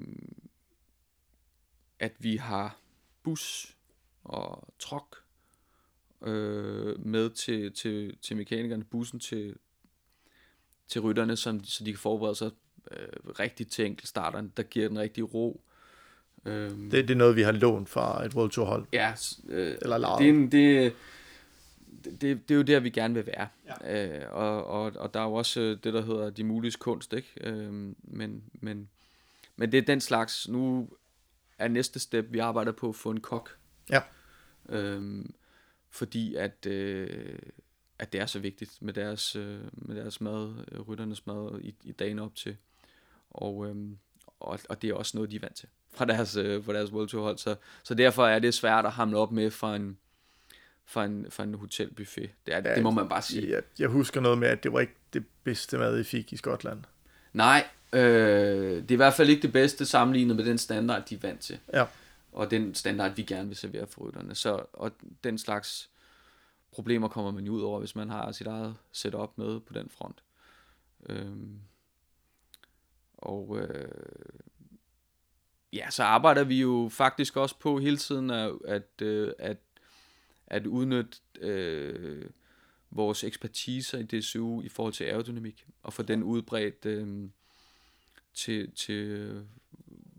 Speaker 2: at vi har bus og trok øh, med til, til, til mekanikerne, bussen til, til rytterne, som, så de kan forberede sig øh, rigtigt til enkeltstarteren, der giver den rigtig ro.
Speaker 1: Øh, det, det er noget, vi har lånt fra et World Tour hold?
Speaker 2: Ja, øh, Eller det, det, det, det, det er jo der, vi gerne vil være. Ja. Øh, og, og, og der er jo også øh, det, der hedder de mulige kunst, ikke? Øh, men, men, men det er den slags, nu er næste step, vi arbejder på at få en kok.
Speaker 1: Ja.
Speaker 2: Øh, fordi at, øh, at det er så vigtigt med deres, øh, med deres mad, øh, rytternes mad i, i dagen op til. Og, øh, og, og det er også noget, de er vant til fra deres, øh, fra deres World Tour hold. Så, så derfor er det svært at hamle op med for en, for en, for en hotelbuffet. Det, er, ja, det må man bare sige.
Speaker 1: Jeg, jeg husker noget med, at det var ikke det bedste mad, I fik i Skotland.
Speaker 2: Nej, øh, det er i hvert fald ikke det bedste sammenlignet med den standard, de er vant til.
Speaker 1: Ja
Speaker 2: og den standard, vi gerne vil servere for rytterne. Så, og den slags problemer kommer man jo ud over, hvis man har sit eget setup med på den front. Øhm, og øh, ja, så arbejder vi jo faktisk også på hele tiden at, at, øh, at, at udnytte øh, vores ekspertise i DSU i forhold til aerodynamik, og få den udbredt øh, til, til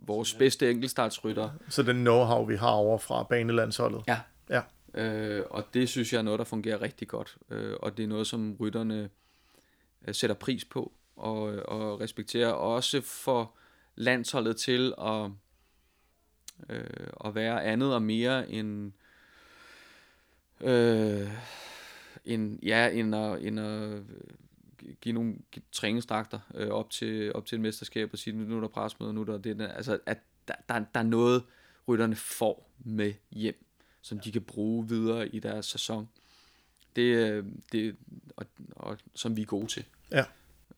Speaker 2: vores bedste enkeltstartsrytter.
Speaker 1: Så den know-how, vi har over fra banelandsholdet.
Speaker 2: Ja.
Speaker 1: ja.
Speaker 2: Øh, og det synes jeg er noget, der fungerer rigtig godt. Øh, og det er noget, som rytterne øh, sætter pris på og, og respekterer. Også for landsholdet til at, øh, at være andet og mere end... Øh, en, ja, end at, end at give nogle træningsdragter øh, op, til, op til et mesterskab og sige, nu er der presmøde, nu er der det der. Altså, at der, der, der er noget, rytterne får med hjem, som de kan bruge videre i deres sæson. Det, øh, det og, og, som vi er gode til.
Speaker 1: Ja.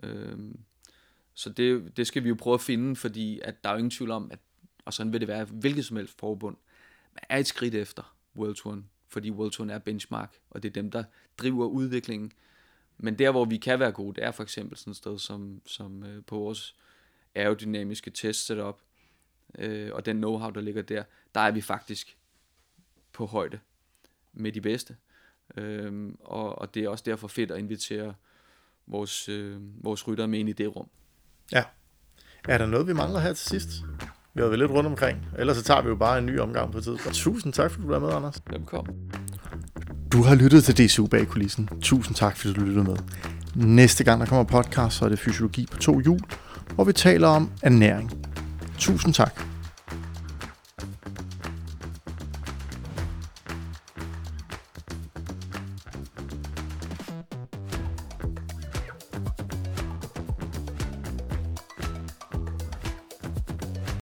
Speaker 2: Øhm, så det, det skal vi jo prøve at finde, fordi at der er jo ingen tvivl om, at, og sådan vil det være hvilket som helst forbund, man er et skridt efter World Touren, fordi World Touren er benchmark, og det er dem, der driver udviklingen men der, hvor vi kan være gode, det er for eksempel sådan et sted som, som øh, på vores aerodynamiske test setup, øh, og den know-how, der ligger der, der er vi faktisk på højde med de bedste. Øh, og, og det er også derfor fedt at invitere vores, øh, vores rytter med ind i det rum.
Speaker 1: Ja. Er der noget, vi mangler her til sidst? Vi har været lidt rundt omkring. Ellers så tager vi jo bare en ny omgang på tid. Tusind tak, fordi du var med, Anders.
Speaker 2: Velkommen.
Speaker 1: Du har lyttet til DCU bag kulissen. Tusind tak, fordi du lyttede med. Næste gang, der kommer podcast, så er det fysiologi på to hjul, hvor vi taler om ernæring. Tusind tak.